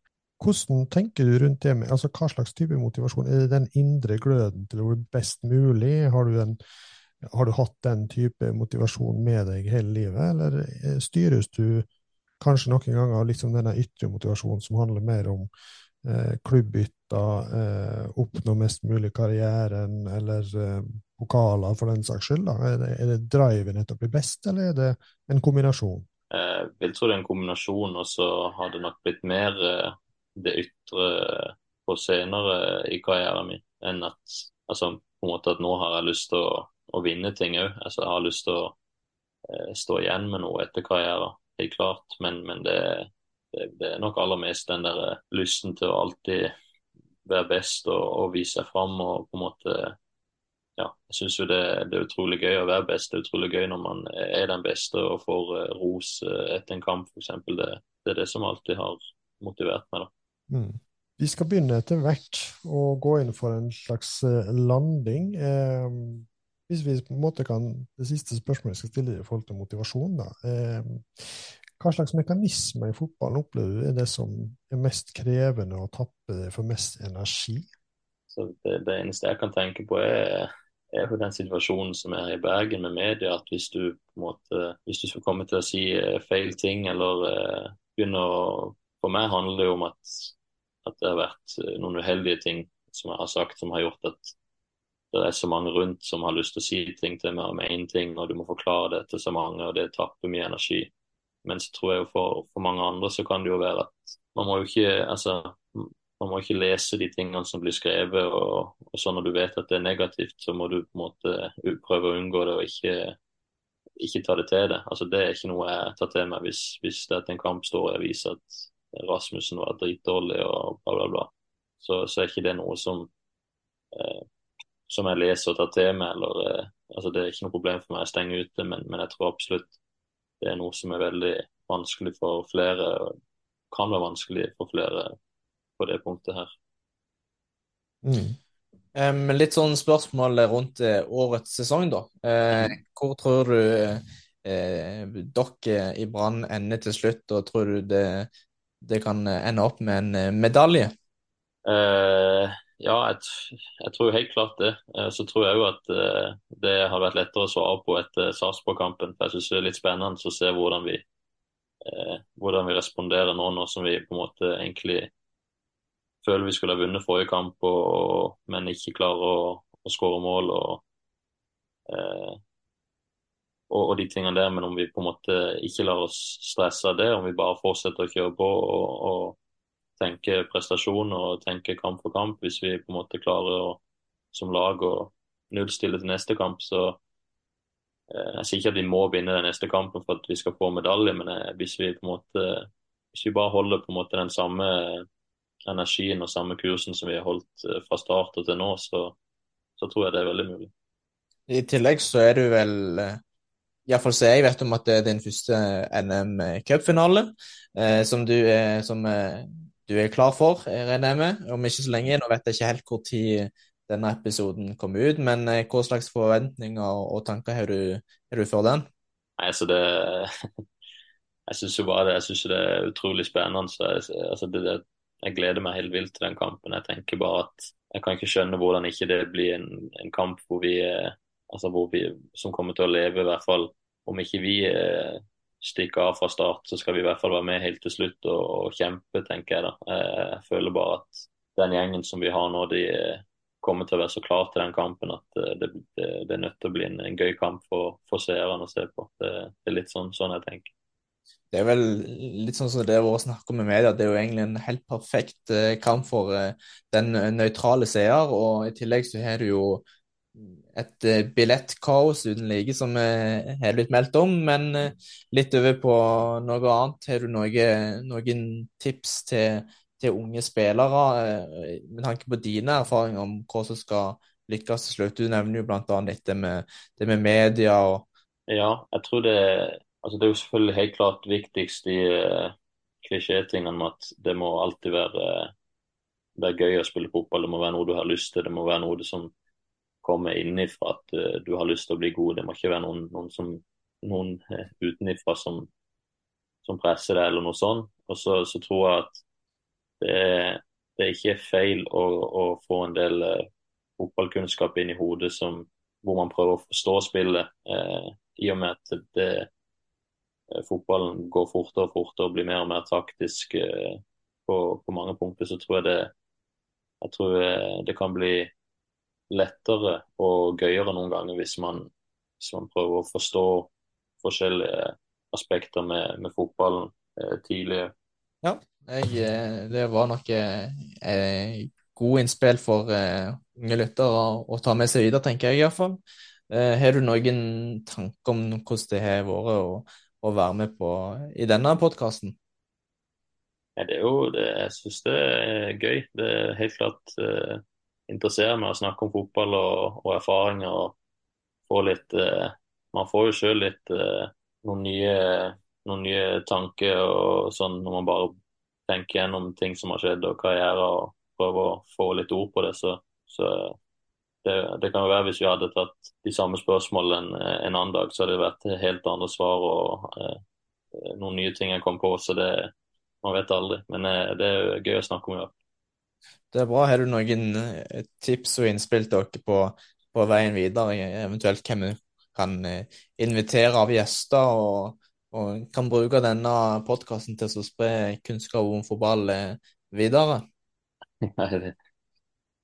Speaker 1: Hvordan tenker du rundt det? med, altså Hva slags type motivasjon? Er det den indre gløden til å bli best mulig? Har du, en, har du hatt den type motivasjon med deg hele livet, eller eh, styres du kanskje noen ganger av liksom denne ytre motivasjonen som handler mer om eh, klubbbytter, eh, oppnå mest mulig karrieren, eller eh, pokaler for den saks skyld? Da? Er det, er det driven etter å bli best, eller er det en kombinasjon?
Speaker 2: Jeg vil tro det er en kombinasjon, og så har det nok blitt mer eh, det ytre på senere i karrieren min enn at altså, på en måte at nå har jeg lyst til å, å vinne ting òg. Altså, jeg har lyst til å eh, stå igjen med noe etter karrieren, helt klart. Men, men det, det, det, er nok aller mest den der eh, lysten til å alltid være best og, og vise seg fram og på en måte ja, jeg syns jo det, det, er utrolig gøy å være best. Det er utrolig gøy når man er den beste og får uh, ros uh, etter en kamp, f.eks. Det, det er det som alltid har motivert meg. da.
Speaker 1: Mm. Vi skal begynne etter hvert å gå inn for en slags landing. Eh, hvis vi på en måte kan, Det siste spørsmålet jeg skal stille i forhold til motivasjon. da. Eh, hva slags mekanismer i fotballen opplever du er det som er mest krevende å tappe for mest energi?
Speaker 2: Det, det eneste jeg kan tenke på, er er på den situasjonen som er i Bergen med media, at hvis du måte, hvis du skal komme til å si eh, feil ting eller eh, begynne å For meg handler det jo om at, at, det har vært eh, noen uheldige ting som jeg har sagt, som har gjort at det er så mange rundt som har lyst til å si ting til meg om én ting, og du må forklare det til så mange, og det tapper mye energi. Men så tror jeg jo for, for mange andre så kan det jo være at man må jo ikke altså man må ikke lese de tingene som blir skrevet. og, og så Når du vet at det er negativt, så må du på en måte prøve å unngå det og ikke, ikke ta det til deg. Altså, det er ikke noe jeg tar til meg hvis, hvis det etter en kamp står og viser at Rasmussen var dritdårlig og bla, bla, bla. Så, så er ikke det noe som, eh, som jeg leser og tar til meg. eller eh, altså Det er ikke noe problem for meg å stenge ute, men, men jeg tror absolutt det er noe som er veldig vanskelig for flere. Kan være vanskelig for flere på det punktet her.
Speaker 3: Mm. Um, litt sånn spørsmål rundt uh, årets sesong, da. Uh. Hvor tror du uh, dere i Brann ender til slutt, og tror du det, det kan ende opp med en medalje?
Speaker 2: Ja, jeg, jeg, tror helt klart det. så tror jeg jo at det har vært lettere å svare på etter Sarpsborg-kampen. Jeg syns det er litt spennende å se hvordan vi, hvordan vi responderer nå, nå som vi på en måte egentlig føler vi skulle ha vunnet forrige kamp, og, men ikke klarer å, å skåre mål. Og, eh, og, og, de tingene der, men om vi på en måte ikke lar oss stresse av det, om vi bare fortsetter å kjøre på og, og tenke prestasjon og tenke kamp for kamp, hvis vi på en måte klarer å, som lag å nullstille til neste kamp, så eh, jeg sier ikke at vi må vinne den neste kampen for at vi skal få medalje, men eh, hvis vi på en måte hvis vi bare holder på en måte den samme energien og samme kursen som vi har holdt eh, fra start og til nå, så, så tror jeg det er veldig mulig.
Speaker 3: I tillegg så er du vel eh, Iallfall så jeg vet om at det er din første NM cupfinale, eh, som, du er, som eh, du er klar for, regner jeg med. Om ikke så lenge. Nå vet jeg ikke helt hvor tid denne episoden kommer ut, men eh, hva slags forventninger og tanker har du, har du for den?
Speaker 2: Nei, altså det <laughs> Jeg syns det, jeg det er utrolig spennende. Jeg, altså det, det, jeg gleder meg helt vilt til den kampen. Jeg tenker bare at jeg kan ikke skjønne hvordan ikke det blir en, en kamp hvor vi, altså hvor vi, som kommer til å leve, i hvert fall om ikke vi eh, stikker av fra start, så skal vi i hvert fall være med helt til slutt og, og kjempe, tenker jeg da. Eh, jeg føler bare at den gjengen som vi har nå, de eh, kommer til å være så klar til den kampen at det, det, det er nødt til å bli en, en gøy kamp for, for seerne å se på. Det, det, er litt sånn, sånn jeg tenker.
Speaker 3: Det er vel litt sånn som det har vært snakk om i media, det er jo egentlig en helt perfekt eh, kamp for eh, den nøytrale seer. Og i tillegg så har du jo et eh, billettkaos uten like, som vi har blitt meldt om. Men litt over på noe annet. Har du noe, noen tips til, til, unge spillere med tanke på dine erfaringer om hva som skal lykkes til slutt? Du nevner jo bl.a. dette med, det med media og
Speaker 2: Ja, jeg tror det Altså, det er jo selvfølgelig helt klart viktigst i uh, klisjétingene med at det må alltid være, det er gøy å spille fotball. Det må være noe du har lyst til. Det må være noe som kommer innifra at uh, du har lyst til å bli god. Det må ikke være noen, noen, som, noen uh, utenifra som, som, presser deg, eller noe sånt. Og så, så tror jeg at det det er ikke feil å, å, få en del uh, fotballkunnskap inn i hodet som, hvor man prøver å forstå spillet, i og med at det, fotballen går fortere og fortere og blir mer og mer taktisk på, på mange punkter, så tror jeg det, jeg tror det kan bli lettere og gøyere noen ganger hvis man, hvis man prøver å forstå forskjellige aspekter med, med fotballen eh, tidlig.
Speaker 3: Ja, jeg, det var nok eh, god innspill for eh, unge lyttere å, å, ta med seg videre, tenker jeg iallfall. Eh, har du noen tanker om hvordan det har vært å være med på i denne podkasten?
Speaker 2: Ja, det er jo det, Jeg syns det er gøy. Det er helt klart uh, interesserer meg å snakke om fotball og, og erfaringer. og få litt eh, Man får jo sjøl litt eh, noen, nye, noen nye tanker og sånn når man bare tenker gjennom ting som har skjedd og karriere og prøver å få litt ord på det. Så, så det, det, kan jo være hvis vi hadde tatt de samme spørsmålene en, en annen dag, så hadde det vært helt andre svar og eh, noen nye ting jeg kom på. Så det man vet aldri. Men eh, det er gøy å snakke om i hvert
Speaker 3: Det er bra. Har du noen eh, tips og innspill til dere på, på, veien videre? Eventuelt hvem du kan eh, invitere av gjester, og, og kan bruke denne podkasten til å spre kunnskap om fotball eh, videre? <laughs>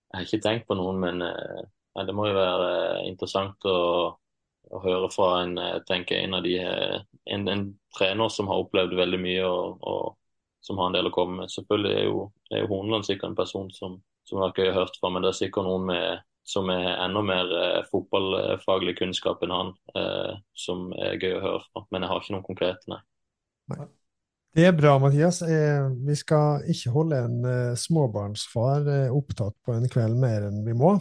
Speaker 2: Jeg har ikke tenkt på noen, men ja, det må jo være interessant å, å, høre fra en, tenker en de en, en, trener som har opplevd veldig mye og, og, som har en del å komme med. Selvfølgelig er jo, er jo Horneland sikkert en person som, som har gøy å høre fra, men det er sikkert noen med, som er enda mer fotballfaglig kunnskap enn han, som er gøy å høre fra. Men jeg har ikke noen konkrete, nei.
Speaker 1: nei. Det er bra, Mathias. Eh, vi skal ikke holde en eh, småbarnsfar eh, opptatt på en kveld mer enn vi må.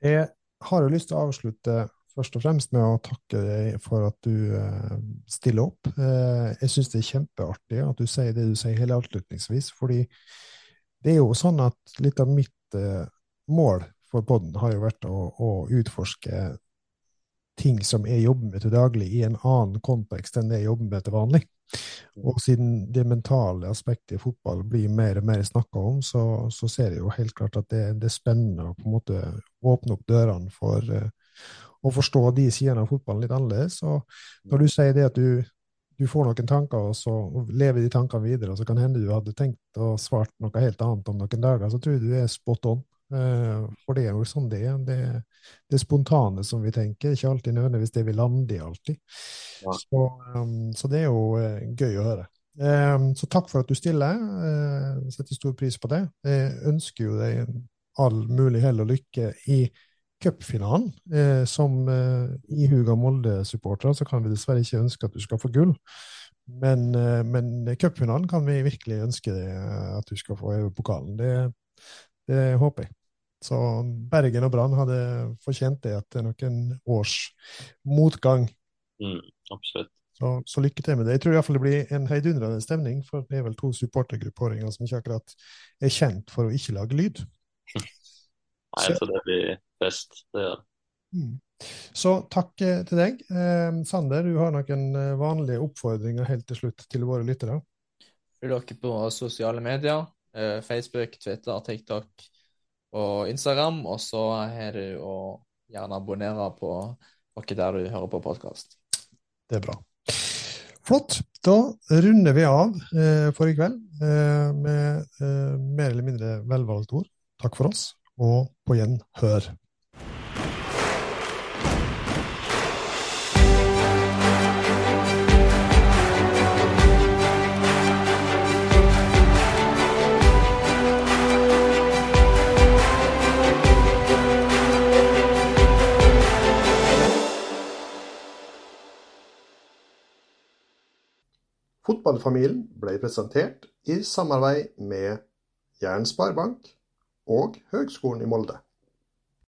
Speaker 1: Jeg har jo lyst til å avslutte først og fremst med å takke deg for at du stiller opp. Jeg syns det er kjempeartig at du sier det du sier hele avslutningsvis, fordi det er jo sånn at litt av mitt mål for poden har jo vært å, å utforske ting som jeg jobber med til daglig, i en annen kontekst enn det jeg jobber med til vanlig. Og siden det mentale aspektet i fotball blir mer og mer snakka om, så, så, ser jeg jo helt klart at det, det, er spennende å på en måte åpne opp dørene for uh, å forstå de sidene av fotballen litt annerledes. Og når du sier det at du, du får noen tanker, og så lever de tankene videre, og så kan hende du hadde tenkt å svart noe helt annet om noen dager, så tror jeg du er spot on. Uh, for det er jo sånn det er. Det, det spontane som vi tenker, ikke alltid nødvendigvis det vi lander i alltid. Ja. Så, um, så, det er jo uh, gøy å høre. Um, så takk for at du stiller. Uh, setter stor pris på det. Jeg ønsker jo deg all mulig hell og lykke i cupfinalen. Eh, som ihuga Molde-supportere så kan vi dessverre ikke ønske at du skal få gull. Men, men cupfinalen kan vi virkelig ønske deg at du skal få over pokalen. Det, det håper jeg. Så Bergen og Brann hadde fortjent det etter noen års motgang.
Speaker 2: Mm, absolutt.
Speaker 1: Så, så, lykke til med det. Jeg tror iallfall det blir en heidundrende stemning, for det er vel to supportergrupperinger som ikke akkurat er kjent for å ikke lage lyd. <laughs>
Speaker 2: Nei, så det blir fest. Det gjør det.
Speaker 1: Mm. Så takk eh, til deg. Eh, Sander, du har noen eh, vanlige oppfordringer helt til slutt til våre lyttere?
Speaker 3: Følg dere på sosiale medier. Eh, Facebook, Twitter, TikTok og Instagram. Og så har du å gjerne abonnere på noe der du hører på podkast.
Speaker 1: Det er bra. Flott. Da runder vi av eh, for i kveld eh, med eh, mer eller mindre velvalgt ord. Takk for oss, og på gjenhør. Fotballfamilien ble presentert i samarbeid med Jæren Sparebank og Høgskolen i Molde.